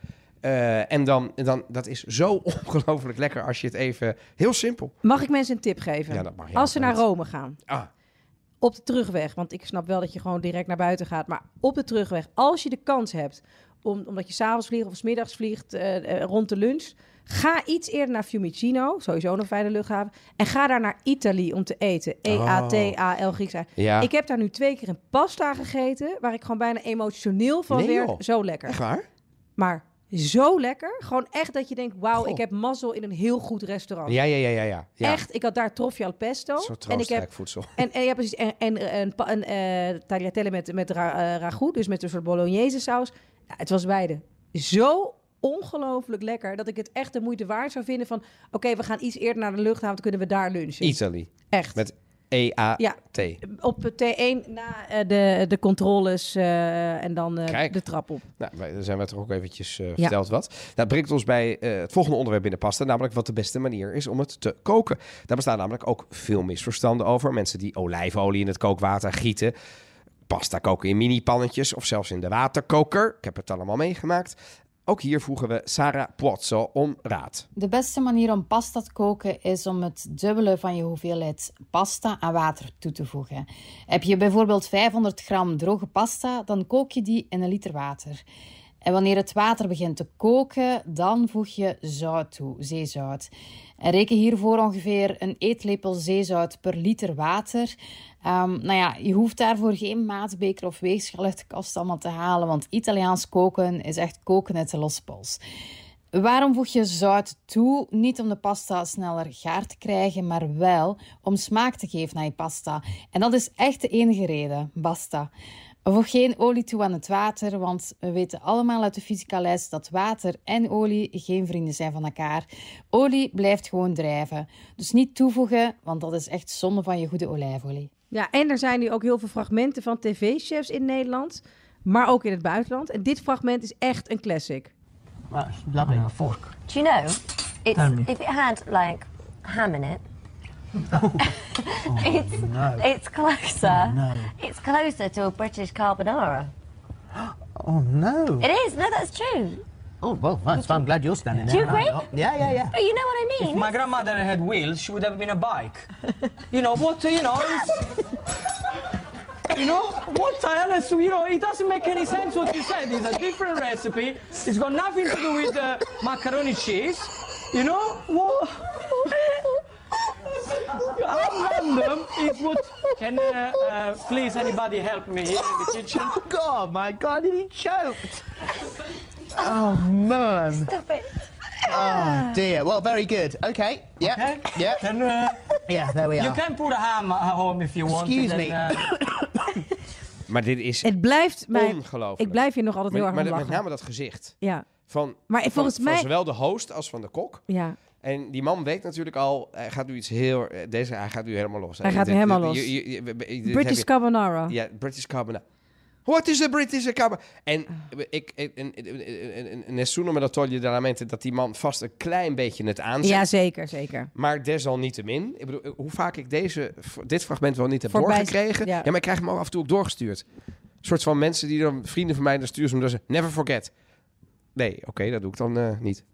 Eh, en dan, dan, dat is zo ongelooflijk lekker als je het even... Heel simpel. Mag ik mensen een tip geven? Ja, dat mag Als ze naar. Rome gaan, Ah, op de terugweg, want ik snap wel dat je gewoon direct naar buiten gaat, maar op de terugweg, als je de kans hebt, om, omdat je s'avonds vliegt of 's middags vliegt eh, eh, rond de lunch, ga iets eerder naar Fiumicino, sowieso een fijne luchthaven, en ga daar naar Italië om te eten. E E-A-T-A-L Grieks. ja. Ik heb daar nu twee keer een pasta gegeten, waar ik gewoon bijna emotioneel van Nee, werd. joh. Zo lekker. Echt waar? Maar zo lekker. Gewoon echt dat je denkt, wauw, Goh. ik heb mazzel in een heel goed restaurant. Ja, ja, ja, ja. ja. ja. Echt, ik had daar troffi al pesto. En ik heb voedsel. en, en ja, precies. En, en een eh tagliatelle met, met ra, eh, ragout, dus met een soort bolognese saus. Ja, het was beide zo ongelooflijk lekker dat ik het echt de moeite waard zou vinden van... Oké, we gaan iets eerder naar de luchthaven, dan kunnen we daar lunchen. Italy. Echt. Met E-A-T. Ja, op T1 na eh, de, de controles eh, en dan eh, de trap op. Nou, wij- zijn we toch ook eventjes verteld wat. Dat brengt ons bij het volgende onderwerp binnen pasta, namelijk wat de beste manier is om het te koken. Daar bestaan namelijk ook veel misverstanden over. Mensen die olijfolie in het kookwater gieten, pasta koken in mini-pannetjes of zelfs in de waterkoker. Ik heb het allemaal meegemaakt. Ook hier vroegen we Sarah Pozzo om raad. De beste manier om pasta te koken is om het dubbele van je hoeveelheid pasta aan water toe te voegen. Heb je bijvoorbeeld 500 gram droge pasta, dan kook je die in een liter water. En wanneer het water begint te koken, dan voeg je zout toe, zeezout. En reken hiervoor ongeveer een eetlepel zeezout per liter water. Um, nou ja, je hoeft daarvoor geen maatbeker of weegschaal uit de kast allemaal te halen, want Italiaans koken is echt koken uit de lospols. Waarom voeg je zout toe? Niet om de pasta sneller gaar te krijgen, maar wel om smaak te geven aan je pasta. En dat is echt de enige reden, basta. Voeg geen olie toe aan het water, want we weten allemaal uit de fysica les dat water en olie geen vrienden zijn van elkaar. Olie blijft gewoon drijven. Dus niet toevoegen, want dat is echt zonde van je goede olijfolie. Ja, en er zijn nu ook heel veel fragmenten van tv-chefs in Nederland, maar ook in het buitenland. En dit fragment is echt een classic. Well, it's lovely. a fork. Do you know, it's, if it had like ham in it, it's no. it's closer. no. It's closer to a British carbonara. Oh no. It is. No, that's true. Oh well, thanks. I'm glad you're standing there. Do there. you agree? Yeah, yeah, yeah. But you know what I If mean. my grandmother had wheels, she would have been a bike. you know what? You know. it's- You know what? Alex, you know it doesn't make any sense what you said. It's a different recipe. It's got nothing to do with uh, macaroni cheese. You know what? Random is what? Can uh, uh, please anybody help me here in the kitchen? Oh God, my God, he choked. Oh man. Stop it. Oh dear. Well, very good. Okay. Yeah. Okay. Yeah. Then uh, Yeah. There we you are. can put a ham at home if you want. Excuse me. uh, Maar dit is Het blijft mij... ongelooflijk. Ik blijf hier nog altijd heel Maar, erg maar om met lachen. name dat gezicht. Ja, Van, Maar van, volgens van mij- zowel de host als van de kok. ja. En die man weet natuurlijk al, hij gaat nu iets heel... eh, Deze, hij gaat nu helemaal los. Hij gaat nu helemaal los. je- je- je- dit heb British carbonara. Ja, British carbonara. What is a British carbonara? En ik, ik, en- en- en- en- nessuno me lo toglie dalla mente dat die man vast een klein beetje het aanzet. Ja, zeker, zeker. Maar desalniettemin, ik bedoel, hoe vaak ik deze, dit fragment wel niet heb Voorbij- doorgekregen. ja. Ja. maar ik krijg hem ook af en toe ook doorgestuurd. Een soort van mensen die dan, vrienden van mij, dan sturen ze hem, dat never forget. Nee, oké, dat doe ik dan eh, niet.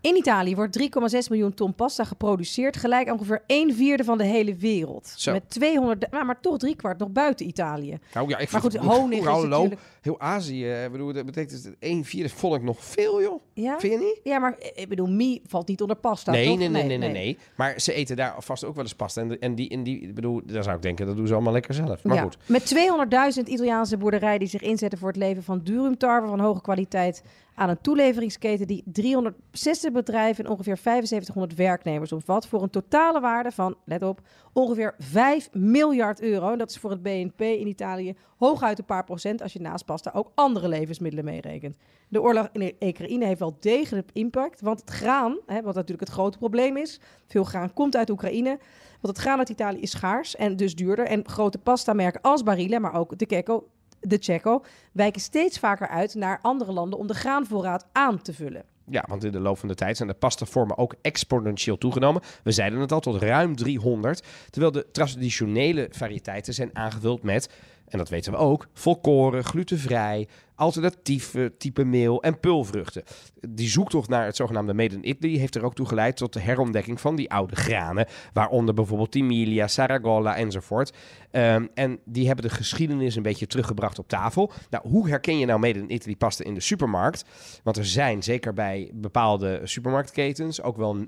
In Italië wordt 3,6 miljoen ton pasta geproduceerd, gelijk ongeveer 1 vierde van de hele wereld. Zo. Met 200, nou, maar toch driekwart nog buiten Italië. Nou ja, ik Maar goed, het- honing is natuurlijk- Heel Azië, eh, bedoel, dat betekent dat 1 vierde vond ik nog veel, joh. Ja? Vind je niet? Ja, maar eh, ik bedoel, mie valt niet onder pasta, Nee, toch? nee, nee, nee, nee, nee. Maar ze eten daar vast ook wel eens pasta. En, en die, en die, bedoel, daar zou ik denken, dat doen ze allemaal lekker zelf. Maar Ja. goed. Met 200.000 Italiaanse boerderijen die zich inzetten voor het leven van durumtarwe van hoge kwaliteit aan een toeleveringsketen die 360 bedrijven en ongeveer 7500 werknemers omvat voor een totale waarde van, let op, ongeveer 5 miljard euro. En dat is voor het BNP in Italië hooguit een paar procent als je naast pasta ook andere levensmiddelen meerekent. De oorlog in Oekraïne heeft wel degelijk impact, want het graan, hè, wat natuurlijk het grote probleem is, veel graan komt uit Oekraïne, want het graan uit Italië is schaars en dus duurder. En grote pasta-merken als Barilla, maar ook de Kekko, de Checo, wijken steeds vaker uit naar andere landen om de graanvoorraad aan te vullen. Ja, want in de loop van de tijd zijn de pastavormen ook exponentieel toegenomen. We zeiden het al, tot ruim 300. Terwijl de traditionele variëteiten zijn aangevuld met, en dat weten we ook, volkoren, glutenvrij, alternatieve type meel en pulvruchten. Die zoektocht naar het zogenaamde Made in Italy heeft er ook toe geleid tot de herontdekking van die oude granen. Waaronder bijvoorbeeld Timilia, Saragolla enzovoort. Ehm, en die hebben de geschiedenis een beetje teruggebracht op tafel. Nou, hoe herken je nou Made in Italy pasta in de supermarkt? Want er zijn, zeker bij bepaalde supermarktketens, ook wel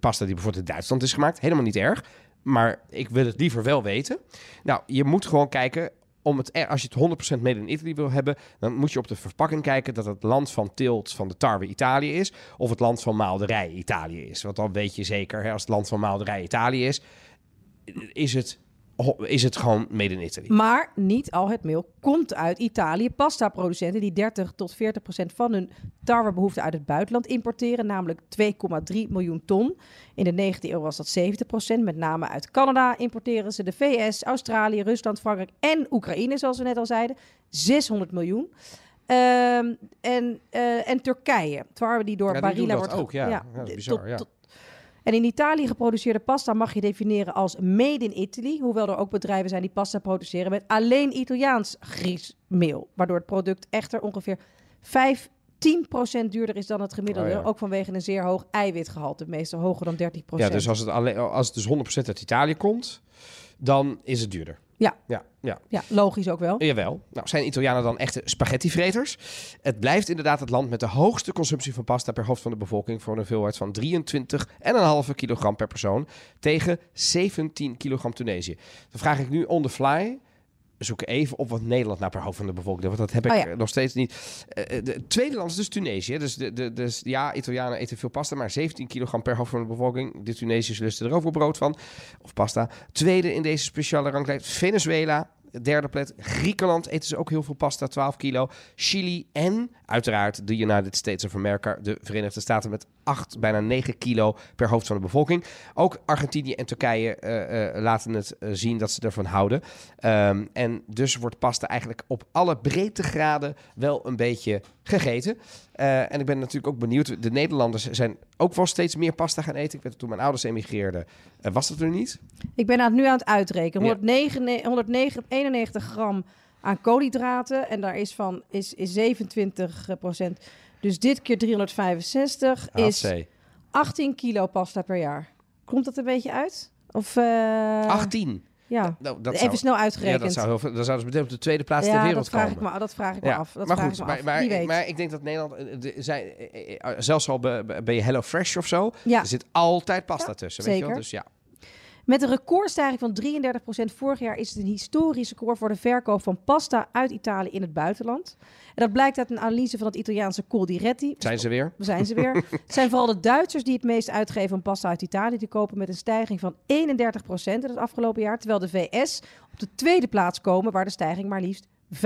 pasta die bijvoorbeeld in Duitsland is gemaakt. Helemaal niet erg. Maar ik wil het liever wel weten. Nou, je moet gewoon kijken. Om het, als je het 100% made in Italy wil hebben, dan moet je op de verpakking kijken dat het land van teelt van de tarwe Italië is, of het land van maalderij Italië is. Want dan weet je zeker, hè, als het land van maalderij Italië is, is het, is het gewoon made in Italy. Maar niet al het meel komt uit Italië. Pasta-producenten die 30 tot 40 procent van hun tarwebehoefte uit het buitenland importeren, namelijk 2,3 miljoen ton. In de 19e eeuw was dat 70 procent. Met name uit Canada importeren ze de VS, Australië, Rusland, Frankrijk en Oekraïne, zoals we net al zeiden. 600 miljoen. Ehm, en, eh, en Turkije, tarwe die door Ja, Barilla wordt... ook, ja. Ja, is bizar, tot- ja. tot- en in Italië geproduceerde pasta mag je definiëren als made in Italy. Hoewel er ook bedrijven zijn die pasta produceren met alleen Italiaans griesmeel. Waardoor het product echter ongeveer 5, 10% duurder is dan het gemiddelde. Oh ja. Ook vanwege een zeer hoog eiwitgehalte. Meestal hoger dan 30%. Ja, dus als het, alleen, als het dus 100% uit Italië komt, dan is het duurder. Ja. Ja, ja. Ja, logisch ook wel. Jawel. Nou, zijn Italianen dan echte spaghettivreters? Het blijft inderdaad het land met de hoogste consumptie van pasta per hoofd van de bevolking voor een hoeveelheid van 23,5 kilogram per persoon tegen 17 kilogram Tunesië. Dan vraag ik nu on the fly. Zoek even op wat Nederland nou per hoofd van de bevolking doet. Want dat heb ik Oh ja. nog steeds niet. Eh, de het tweede land is dus Tunesië. Dus, de, de, dus ja, Italianen eten veel pasta, maar 17 kilogram per hoofd van de bevolking. De Tunesiërs lusten er ook wel brood van. Of pasta. Tweede in deze speciale ranglijst Venezuela. Derde plek Griekenland eten ze ook heel veel pasta, 12 kilo. Chili en uiteraard de United States of America, de Verenigde Staten met 8, bijna 9 kilo per hoofd van de bevolking. Ook Argentinië en Turkije eh, eh, laten het eh, zien dat ze ervan houden. Ehm, en dus wordt pasta eigenlijk op alle breedtegraden wel een beetje gegeten. En ik ben natuurlijk ook benieuwd. De Nederlanders zijn ook wel steeds meer pasta gaan eten. Ik weet dat toen mijn ouders emigreerden, was dat er niet. Ik ben aan het nu aan het uitrekenen. Ja. 109 191 gram aan koolhydraten. En daar is van is, is 27 procent. Dus dit keer 365 is HC. 18 kilo pasta per jaar. Komt dat een beetje uit? Of, eh, 18. Ja, Nou, dat even zou- snel uitgerekend. Ja, dat zou heel veel. Dan zouden ze meteen op de tweede plaats ter wereld dat vraag, komen. ik me, dat vraag ik me Ja, af. Dat maar vraag goed, ik me maar, af. maar, weet. maar ik denk dat Nederland, eh, de- eh, eh, zelfs al be- be- ben je Hello Fresh of zo, Ja. er zit altijd pasta tussen. Weet je wel? Dus ja. Met een recordstijging van 33% vorig jaar is het een historisch record voor de verkoop van pasta uit Italië in het buitenland. En dat blijkt uit een analyse van het Italiaanse Coldiretti. Zijn ze weer? We zijn ze weer. Het zijn vooral de Duitsers die het meest uitgeven om pasta uit Italië te kopen met een stijging van 31% in het afgelopen jaar. Terwijl de VS op de tweede plaats komen waar de stijging maar liefst 45%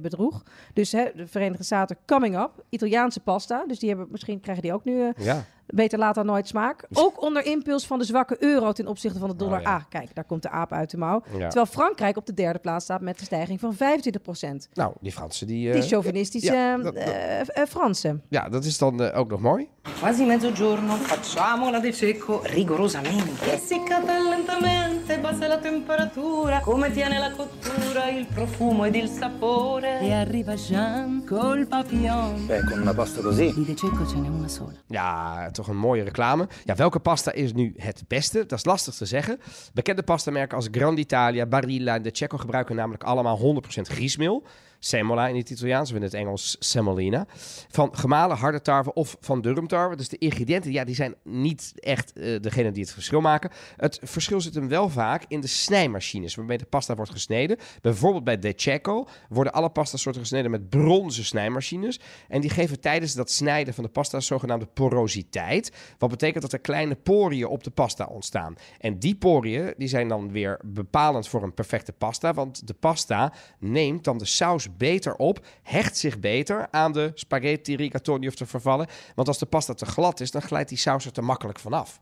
bedroeg. Dus hè, de Verenigde Staten coming up. Italiaanse pasta. Dus die hebben, misschien krijgen die ook nu eh, Ja. Beter laat dan nooit smaak. Ook onder impuls van de zwakke euro ten opzichte van de dollar. Oh, ja. Ah, kijk, daar komt de aap uit de mouw. Ja. Terwijl Frankrijk op de derde plaats staat met een stijging van 25%. Nou, die Fransen die. eh, Die chauvinistische ja, eh, dat- dat- eh, eh, Fransen. ja, dat is dan eh, ook nog mooi. Quasi mezzogiorno, facciamola de secco rigorosamente. Essiccata lentamente, bassa la temperatura, come tiene la cottura, il profumo ed il sapore. E arriva Jean col papillon. Beh, con una pasta così. Di De Cecco ce n'è una sola. Ja, toch een mooie reclame. Ja, welke pasta is nu het beste? Dat is lastig te zeggen. Bekende pastamerken als Grand Italia, Barilla en De Cecco gebruiken namelijk allemaal 100% griesmeel. Semola in het Italiaans, of in het Engels semolina. Van gemalen harde tarwe of van durumtarwe. Dus de ingrediënten, ja, die zijn niet echt eh, degene die het verschil maken. Het verschil zit hem wel vaak in de snijmachines waarmee de pasta wordt gesneden. Bijvoorbeeld bij De Cecco worden alle pastasoorten gesneden met bronzen snijmachines. En die geven tijdens dat snijden van de pasta zogenaamde porositeit. Wat betekent dat er kleine poriën op de pasta ontstaan. En die poriën die zijn dan weer bepalend voor een perfecte pasta. Want de pasta neemt dan de saus beter op, hecht zich beter aan de spaghetti, rigatoni of te vervallen. Want als de pasta te glad is, dan glijdt die saus er te makkelijk vanaf.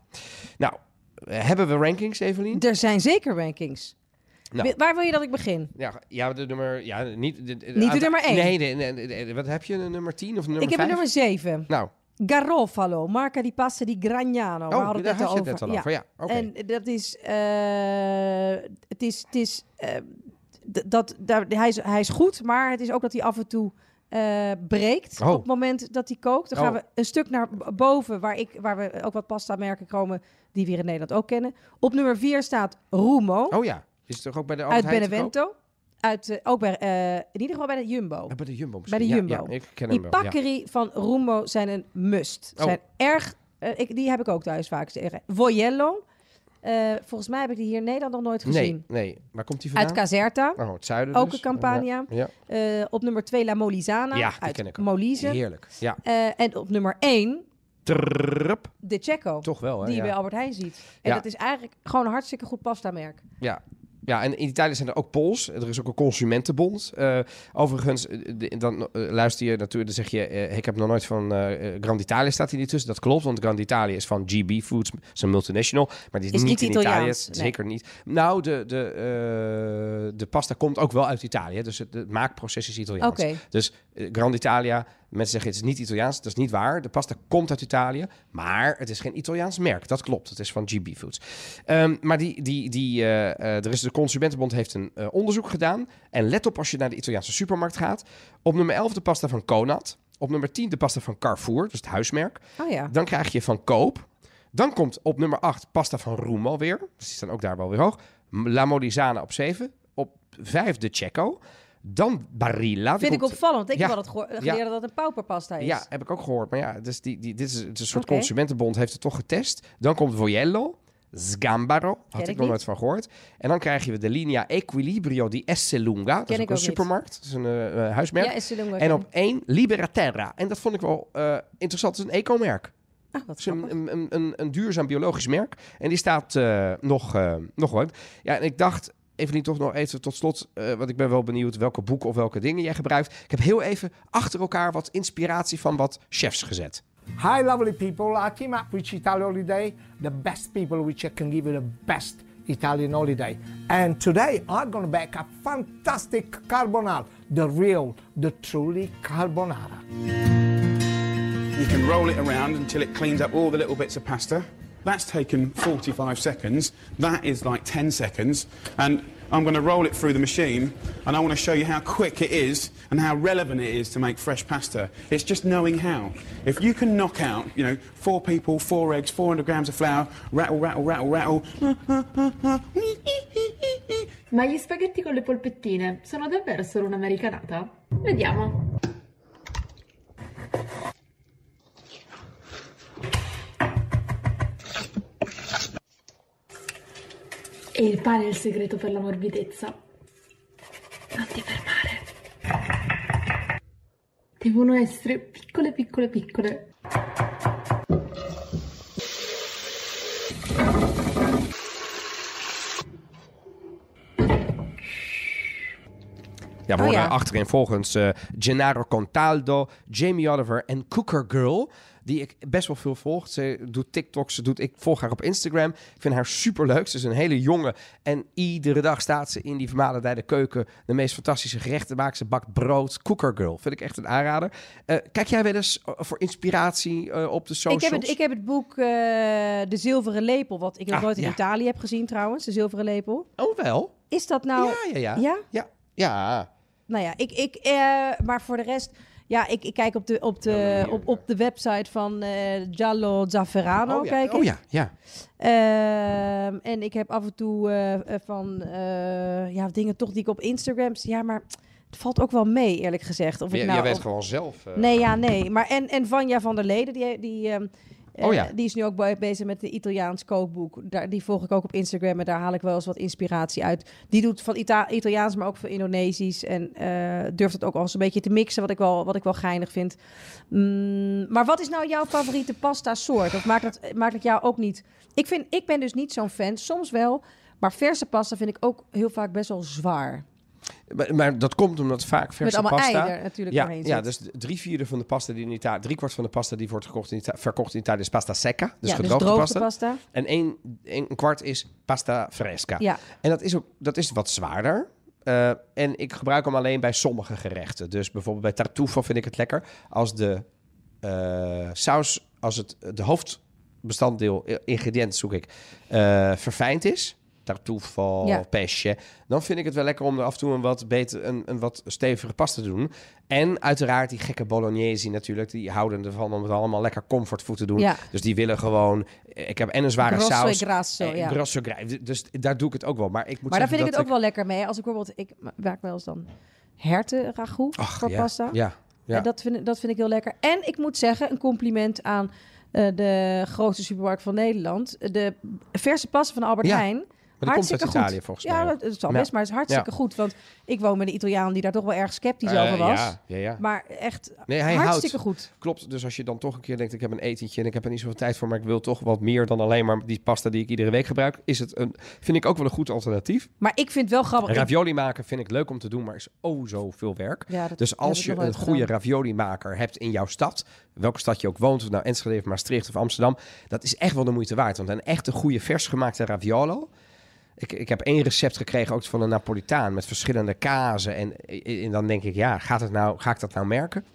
Nou, hebben we rankings, Evelien? Er zijn zeker rankings. Nou. Waar wil je dat ik begin? Ja, ja, de nummer... Ja, niet, de, de- Niet de nummer één. Nee, nee, nee, wat heb je? Een nummer 10 of nummer ik heb een 5? nummer 7. Nou, Garofalo, marca di pasta di Gragnano. We oh, hadden daar het je het net al over. Ja, oké. En dat is, eh, het is, het is, eh, dat, daar, hij, is, hij is goed, maar het is ook dat hij af en toe eh, breekt Oh. op het moment dat hij kookt. Dan gaan Oh. we een stuk naar boven, waar, ik, waar we ook wat pasta merken komen die we hier in Nederland ook kennen. Op nummer 4 staat Rumo Oh ja, is toch ook bij de uit? Benevento. Uit, eh, ook bij, eh, in ieder geval bij de Jumbo. Ja, bij de Jumbo Bij de. Jumbo. Ja, ja, ik ken Die pakkerie van Rumbo zijn een must. Oh. Zijn erg, ik, die heb ik ook thuis vaak zeggen. Voyello. Eh, volgens mij heb ik die hier in Nederland nog nooit gezien. Nee, nee. Waar komt die vandaan? Uit Caserta. Oh, het zuiden Ook dus. een Campania. Ja, Eh, op nummer 2 La Molisana. ja. die uit ken ik ook. Molise. Heerlijk. Ja. Eh, en op nummer 1 Trrrrup. De Checo. Toch wel, hè? Die je bij Albert Heijn ziet. En dat is eigenlijk gewoon een hartstikke goed pasta merk. Ja. Ja, en in Italië zijn er ook Pools. Er is ook een consumentenbond. Eh, overigens, eh, de- dan eh, luister je natuurlijk, dan zeg je... ik heb nog nooit van Grand Italia staat hier niet tussen. Dat klopt, want Grand Italia is van GB Foods. Is een multinational. Maar die is, Is niet niet in Italië. Nee. Zeker niet. Nou, de, de, de pasta komt ook wel uit Italië. Dus het, het maakproces is Italiaans. Dus Grand Italia, mensen zeggen het is niet Italiaans. Dat is niet waar. De pasta komt uit Italië, maar het is geen Italiaans merk. Dat klopt. Het is van GB Foods. Ehm, maar die, die, die, eh, eh, er is de Consumentenbond heeft een eh, onderzoek gedaan. En let op als je naar de Italiaanse supermarkt gaat. Op nummer 11 de pasta van Conad. Op nummer 10 de pasta van Carrefour, dus het huismerk. Oh ja. Dan krijg je van Koop. Dan komt op nummer 8 pasta van Roem alweer. Dus die staan ook daar wel weer hoog. La Modisana op 7. Op 5 de Checo. Dan Barilla. Vind ik opvallend. Ik Ja. heb wel het gehoor- Ja. geleerd dat het een pauperpasta is. Ja, heb ik ook gehoord. Maar ja, dus die, die, dit is, het is een soort consumentenbond heeft het toch getest. Dan komt Vojello. Sgambaro. Had ik ik nog nooit van gehoord. En dan krijg je de linea Equilibrio di Esselunga. Dat is ook een ook niet. supermarkt. Dat is een eh, eh, huismerk. Ja, Esselunga en op één Libera Terra. En dat vond ik wel eh, interessant. Het is een eco-merk. Ah, wat is een, een, een, een, duurzaam biologisch merk. En die staat nog, nog wel. Ja, en ik dacht, Evelien, toch nog even tot slot. eh want ik ben wel benieuwd welke boeken of welke dingen jij gebruikt. Ik heb heel even achter elkaar wat inspiratie van wat chefs gezet. Hi, lovely people. I came up with Italian Holiday, the best people which I can give you the best Italian holiday. And today I'm going to bake a fantastic carbonara, the real, the truly carbonara. You can roll it around until it cleans up all the little bits of pasta. That's taken 45 seconds. That is like 10 seconds. And I'm going to roll it through the machine and I want to show you how quick it is and how relevant it is to make fresh pasta. It's just knowing how. If you can knock out, you know, four people, four eggs, 400 grams of flour, rattle, rattle, rattle, rattle. Ma gli spaghetti con le polpettine sono davvero solo un'americanata? Vediamo. E il pane è il segreto per la morbidezza. Non ti fermare. Devono essere piccole, piccole, piccole. Ja, we Oh, horen ja. achterin volgens eh, Gennaro Contaldo, Jamie Oliver en Cooker Girl. Die ik best wel veel volg. Ze doet TikToks, ze doet, ik volg haar op Instagram. Ik vind haar superleuk. Ze is een hele jonge. En iedere dag staat ze in die vermalendijde keuken de meest fantastische gerechten maakt. Ze bakt brood. Cooker Girl. Vind ik echt een aanrader. Eh, kijk jij wel eens eh, voor inspiratie eh, op de Ik socials? heb, het, ik heb het boek De Zilveren Lepel, wat ik nog Ah, nooit in ja. Italië heb gezien trouwens. De Zilveren Lepel. Oh, wel? Is dat nou... Ja, ja, ja. Ja? Ja. ja. Nou ja, ik, ik, maar voor de rest... Ja, ik, ik kijk op de, op de, op, op de website van eh Giallo Zafferano. Oh, ja. kijk oh ja, ja. Ehm, en ik heb af en toe eh, eh, van ja, dingen toch die ik op Instagram zie. Ja, maar het valt ook wel mee, eerlijk gezegd. Of ik nou jij weet op- gewoon zelf. Nee, ja, nee. Maar en, en Vanja van der Leden, die, die, ehm, eh, Oh ja. die is nu ook be- bezig met een Italiaans kookboek. Daar, die volg ik ook op Instagram en daar haal ik wel eens wat inspiratie uit. Die doet van Ita Italiaans, maar ook van Indonesisch. En eh, durft het ook al eens een beetje te mixen, wat ik wel, wat ik wel geinig vind. Mm, maar wat is nou jouw favoriete pasta soort? Of maakt dat, maakt dat jou ook niet... Ik, vind, ik ben dus niet zo'n fan, soms wel. Maar verse pasta vind ik ook heel vaak best wel zwaar. Maar, maar dat komt omdat vaak verse allemaal pasta... ei er natuurlijk ja, ja, dus drie vierde van de pasta die in Italië... Drie kwart van de pasta die wordt gekocht in verkocht in Italië is pasta secca. Dus ja, dus gedroogde droogde pasta. pasta. En één, één een kwart is pasta fresca. Ja. En dat is, ook, dat is wat zwaarder. Eh, en ik gebruik hem alleen bij sommige gerechten. Dus bijvoorbeeld bij tartufo vind ik het lekker als de eh, saus, als het de hoofdbestanddeel, eh, ingrediënt zoek ik, verfijnd is. Tartufo, Ja. pesce. Dan vind ik het wel lekker om er af en toe een wat beter, een, een wat stevige pasta te doen. En uiteraard die gekke bolognese natuurlijk. Die houden ervan om het allemaal lekker comfortfood te doen. Ja. Dus die willen gewoon. Ik heb en een zware Grosso e saus. grasso, eh, ja. grosso Dus daar doe ik het ook wel. Maar ik moet Maar daar vind ik het ook wel lekker mee. Als ik bijvoorbeeld, ik maak wel eens dan herten ragout Ach, voor ja, pasta. Ja, ja. En dat, vind, dat vind ik heel lekker. En ik moet zeggen, een compliment aan eh, de grootste supermarkt van Nederland. De verse pasta van Albert Ja, Heijn. Maar die komt uit Hartstikke Italië goed. volgens mij. Ja, dat, dat zal Ja. best, maar het is hartstikke Ja. goed. Want ik woon met een Italiaan die daar toch wel erg sceptisch Eh, over was. ja, ja, ja. Maar echt Nee, hij hartstikke houdt. goed. Klopt. Dus als je dan toch een keer denkt, ik heb een etentje en ik heb er niet zoveel tijd voor, maar ik wil toch wat meer dan alleen maar die pasta die ik iedere week gebruik, is het een, vind ik ook wel een goed alternatief. Maar ik vind het wel grappig. Ravioli maken vind ik leuk om te doen, maar is oh zo veel werk. Ja, dat dus als je een goede ravioli maker hebt in jouw stad, welke stad je ook woont, of nou Enschede of Maastricht of Amsterdam, dat is echt wel de moeite waard. Want een echte goede vers gemaakte raviolo. Ik, ik heb één recept gekregen ook van een Napolitaan met verschillende kazen. En, en dan denk ik, ja, gaat het nou, ga ik dat nou merken?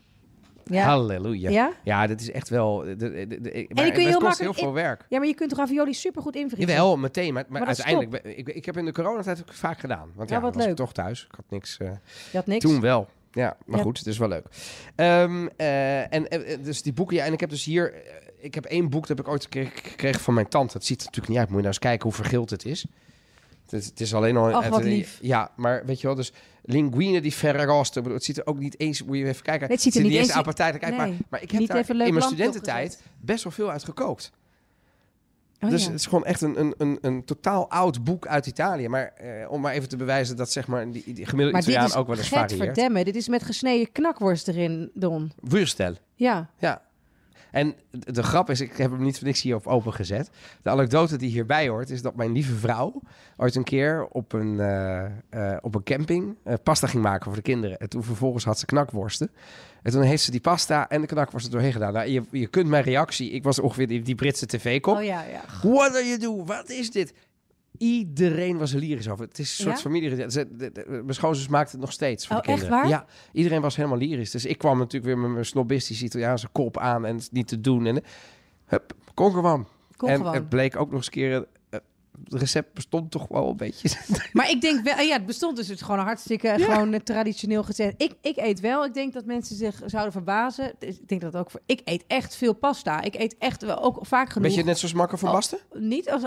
Ja. Halleluja. Ja? Ja, dit is echt wel... De, de, de, de- En maar die kun je het heel kost heel veel in- werk. Ja, maar je kunt ravioli supergoed invriezen. Jawel, meteen. Maar, maar, dat uiteindelijk... Ik, ik heb in de coronatijd ook vaak gedaan. Want Ja, ja, wat was ik leuk. toch thuis. Ik had niks... eh, Je had niks. Toen wel. Ja, maar Ja. goed, het is wel leuk. Ehm, eh, en eh, dus die boeken, ja, en ik heb dus hier, ik heb één boek dat heb ik ooit gekregen, gekregen van mijn tante. Het ziet er natuurlijk niet uit, moet je nou eens kijken hoe vergild het is. Het is, het is alleen al... Wat lief. Ja, maar weet je wel, dus linguine di ferragosto. Ik bedoel, Het ziet er ook niet eens... Moet je even kijken. Nee, het ziet er niet eens eens- appetijtelijk uit. Nee. Maar, maar ik heb Niet daar even leuk in mijn studententijd best wel veel uit gekookt. Oh, dus ja. het is gewoon echt een, een, een, een totaal oud boek uit Italië. Maar eh, om maar even te bewijzen dat zeg maar, die, die gemiddelde Maar dit Italiaan is ook wel eens varieert. verdemmen. Dit is met gesneden knakworst erin, Don. Wurstel. Ja. Ja. En de grap is, ik heb hem niet voor niks hier op open gezet. De anekdote die hierbij hoort, is dat mijn lieve vrouw ooit een keer op een, eh, eh, op een camping eh, pasta ging maken voor de kinderen. En toen vervolgens had ze knakworsten. En toen heeft ze die pasta en de knakworsten doorheen gedaan. Nou, je, je kunt mijn reactie, ik was ongeveer die, die Britse tv-kop. Oh ja, ja. What are you doing? Wat is dit? Iedereen was er lyrisch over. Het is een soort Ja? familie. Mijn schoonzus maakt het nog steeds voor Oh, de echt kinderen. waar? Ja, iedereen was helemaal lyrisch. Dus ik kwam natuurlijk weer met mijn snobistische Italiaanse kop aan en het niet te doen. En hup, kon gewoon. En gewoon. het bleek ook nog eens een keer... eh, het recept bestond toch wel een beetje. Maar ik denk wel, ja, het bestond dus het gewoon hartstikke gewoon eh, traditioneel gezet. Ik, ik eet wel. Ik denk dat mensen zich zouden verbazen. Ik denk dat ook voor. Ik eet echt veel pasta. Ik eet echt wel ook vaak genoeg. Beetje net zoals Makker van Oh, Basten? niet, als,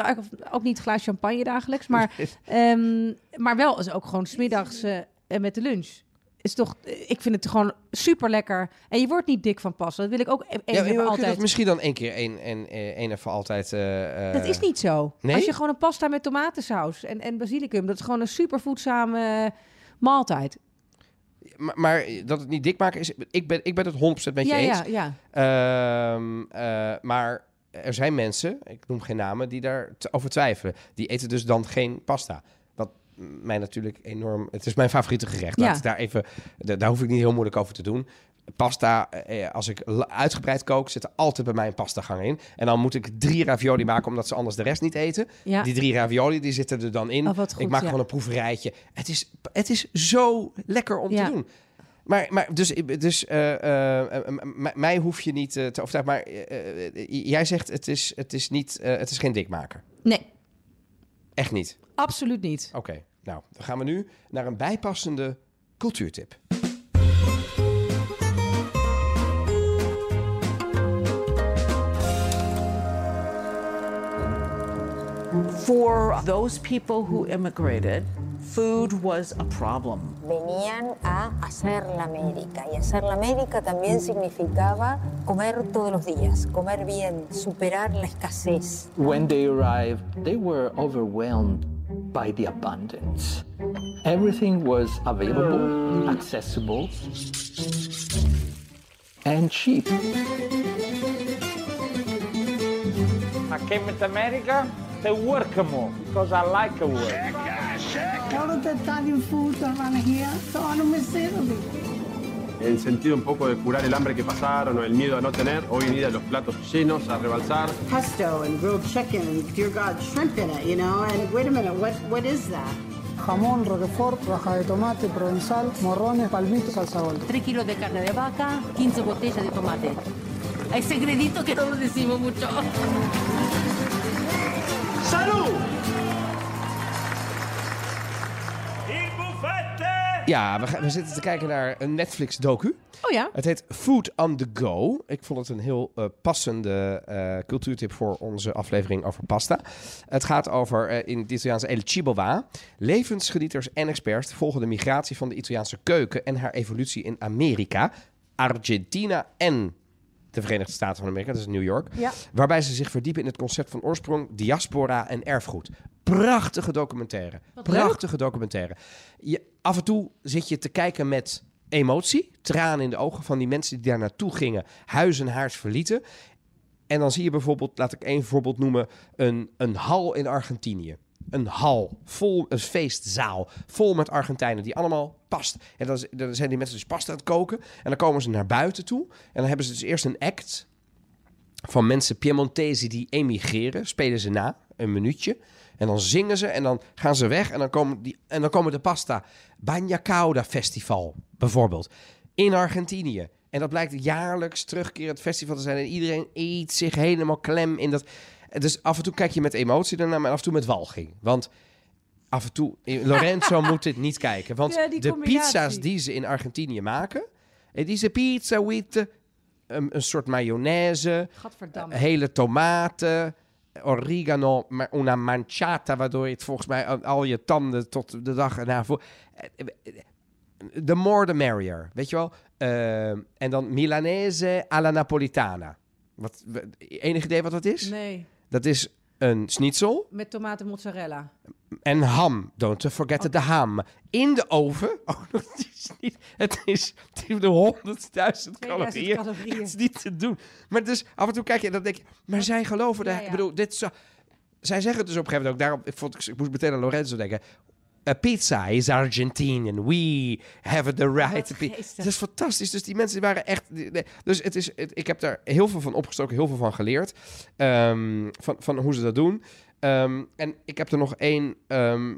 ook niet glaas champagne dagelijks, maar, ehm, maar wel als ook gewoon smiddags eh en met de lunch. Is toch, ik vind het gewoon super lekker. En je wordt niet dik van pasta. Dat wil ik ook e- Ja, je kunt altijd. dat misschien dan één keer één en eh, één even altijd... eh, eh, Dat is niet zo. Nee? Als je gewoon een pasta met tomatensaus en, en basilicum, dat is gewoon een super voedzame maaltijd. Maar, maar dat het niet dik maken is... Ik ben, ik ben het 100% met je ja, eens. ja, ja. Ehm, eh, maar er zijn mensen, ik noem geen namen, die daar over twijfelen. Die eten dus dan geen pasta. Mij natuurlijk enorm... Het is mijn favoriete gerecht. Laat daar, even, da- daar hoef ik niet heel moeilijk over te doen. Pasta, eh, als ik uitgebreid kook, zit er altijd bij mij een pastagang in. En dan moet ik drie ravioli maken, omdat ze anders de rest niet eten. Ja. Die drie ravioli, die zitten er dan in. Oh, goed, ik maak ja. gewoon een proeverijtje. Het is, het is zo lekker om Ja. te doen. Maar, maar dus, dus eh, eh, eh, m- mij hoef je niet eh, te overtuigen. Maar eh, eh, jij zegt het is, het is, niet, eh, het is geen dikmaker. Nee, Echt niet. absoluut niet. Oké, nou, dan gaan we nu naar een bijpassende cultuurtip. For those people who immigrated, food was a problem. Venían a hacer la América y hacer la América también significaba comer todos los días, comer bien, superar la escasez. When they arrived, they were overwhelmed by the abundance. Everything was available, accessible, and cheap. I came to America to work more because I like to work. All of the Italian food around here, so I don't miss Italy. En sentido un poco de curar el hambre que pasaron o el miedo a no tener, hoy en día los platos llenos a rebalsar. Pesto and grilled chicken and dear God, shrimp in it, you know. And wait a minute, what what is that? Jamón, roquefort, raja de tomate, provenzal, morrones, palmitos, salsa golpe. 3 kilos de carne de vaca, 15 botellas de tomate. Hay secretitos que no lo decimos mucho. Ja, we, we zitten te kijken naar een Netflix-docu. Oh ja? Het heet Food on the Go. Ik vond het een heel eh, passende eh, cultuurtip voor onze aflevering over pasta. Het gaat over, eh, in het Italiaanse El Cibo Va, levensgenieters en experts volgen de migratie van de Italiaanse keuken en haar evolutie in Amerika, Argentina en de Verenigde Staten van Amerika, dat is New York. Ja. Waarbij ze zich verdiepen in het concept van oorsprong, diaspora en erfgoed. Prachtige documentaire. Wat Prachtige documentaire. Je, af en toe zit je te kijken met emotie, tranen in de ogen van die mensen die daar naartoe gingen, huis en haars verlieten. En dan zie je bijvoorbeeld, laat ik één voorbeeld noemen, een, een hal in Argentinië. Een hal, vol, een feestzaal, vol met Argentijnen die allemaal past. En dan, dan zijn die mensen dus pasta aan het koken. En dan komen ze naar buiten toe. En dan hebben ze dus eerst een act van mensen Piemontesi die emigreren. Spelen ze na, een minuutje. En dan zingen ze en dan gaan ze weg. En dan komen, die, en dan komen de pasta. Bagna Cauda Festival, bijvoorbeeld. In Argentinië. En dat blijkt jaarlijks terugkerend festival te zijn. En iedereen eet zich helemaal klem in dat... Dus af en toe kijk je met emotie daarna, maar af en toe met walging. Want af en toe... Lorenzo moet dit niet kijken. Want Ja, die de pizza's die ze in Argentinië maken... Het is een pizza with... eh, een, een soort mayonaise, Gadverdamme. hele tomaten, oregano, maar una manciata, waardoor je het volgens mij al, je tanden tot de dag erna voor. The more the merrier, weet je wel? Eh, en dan Milanese alla Napolitana. Wat, enig idee wat dat is? Nee, Dat is een schnitzel met tomaten mozzarella. en ham. Don't forget the ham. In de oven. Oh, dat is niet, het is het is de honderdduizend calorieën. calorieën. Het is niet te doen. Maar dus af en toe kijk je en dan denk je... Maar zij geloven... daar. Ik bedoel, dit zo, zij zeggen het dus op een gegeven moment ook. Daarom, ik, vond, ik moest meteen aan Lorenzo denken. A pizza is Argentinian. We have the right. Dat is fantastisch. Dus die mensen waren echt. nee. Dus het is, het- ik heb daar heel veel van opgestoken, heel veel van geleerd. Ehm, van, van hoe ze dat doen. Ehm, en ik heb er nog één ehm,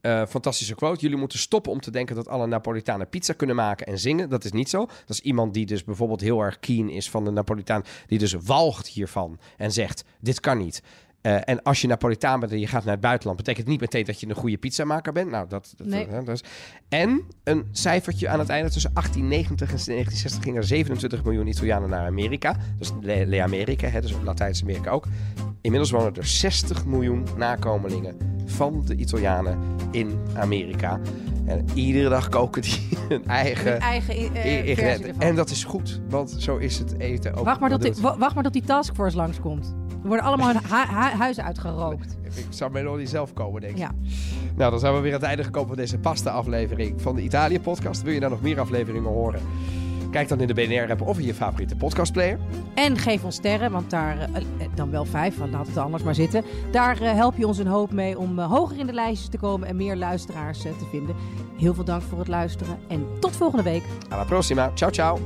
eh, fantastische quote. Jullie moeten stoppen om te denken dat alle Napolitanen pizza kunnen maken en zingen. Dat is niet zo. Dat is iemand die dus bijvoorbeeld heel erg keen is van de Napolitaan. Die dus walgt hiervan en zegt: Dit kan niet. Eh, en als je Napolitaan bent en je gaat naar het buitenland, betekent niet meteen dat je een goede pizzamaker bent. Nou, dat, dat, Nee. hè, dat is. En een cijfertje aan het einde. Tussen 1890 en 1960 gingen er 27 miljoen Italianen naar Amerika. Dus Le, Le Amerika, hè, dus Latijns-Amerika ook. Inmiddels wonen er 60 miljoen nakomelingen van de Italianen in Amerika. En iedere dag koken die hun eigen, Hun eigen, eh, ervan. En dat is goed, want zo is het eten ook. Wacht maar, dat die, wacht maar tot die taskforce langskomt. Worden allemaal hun hu- hu- huizen uitgerookt. Ik zou mij nog niet zelf komen, denk ik. Ja. Nou, dan zijn we weer aan het einde gekomen van deze pasta-aflevering van de Italië-podcast. Wil je nou nog meer afleveringen horen? Kijk dan in de BNR-app of in je favoriete podcastplayer. En geef ons sterren, want daar eh, eh, dan wel vijf, want laat het anders maar zitten. Daar eh, help je ons een hoop mee om hoger in de lijstjes te komen en meer luisteraars te vinden. Heel veel dank voor het luisteren en tot volgende week. Alla prossima. Ciao, ciao.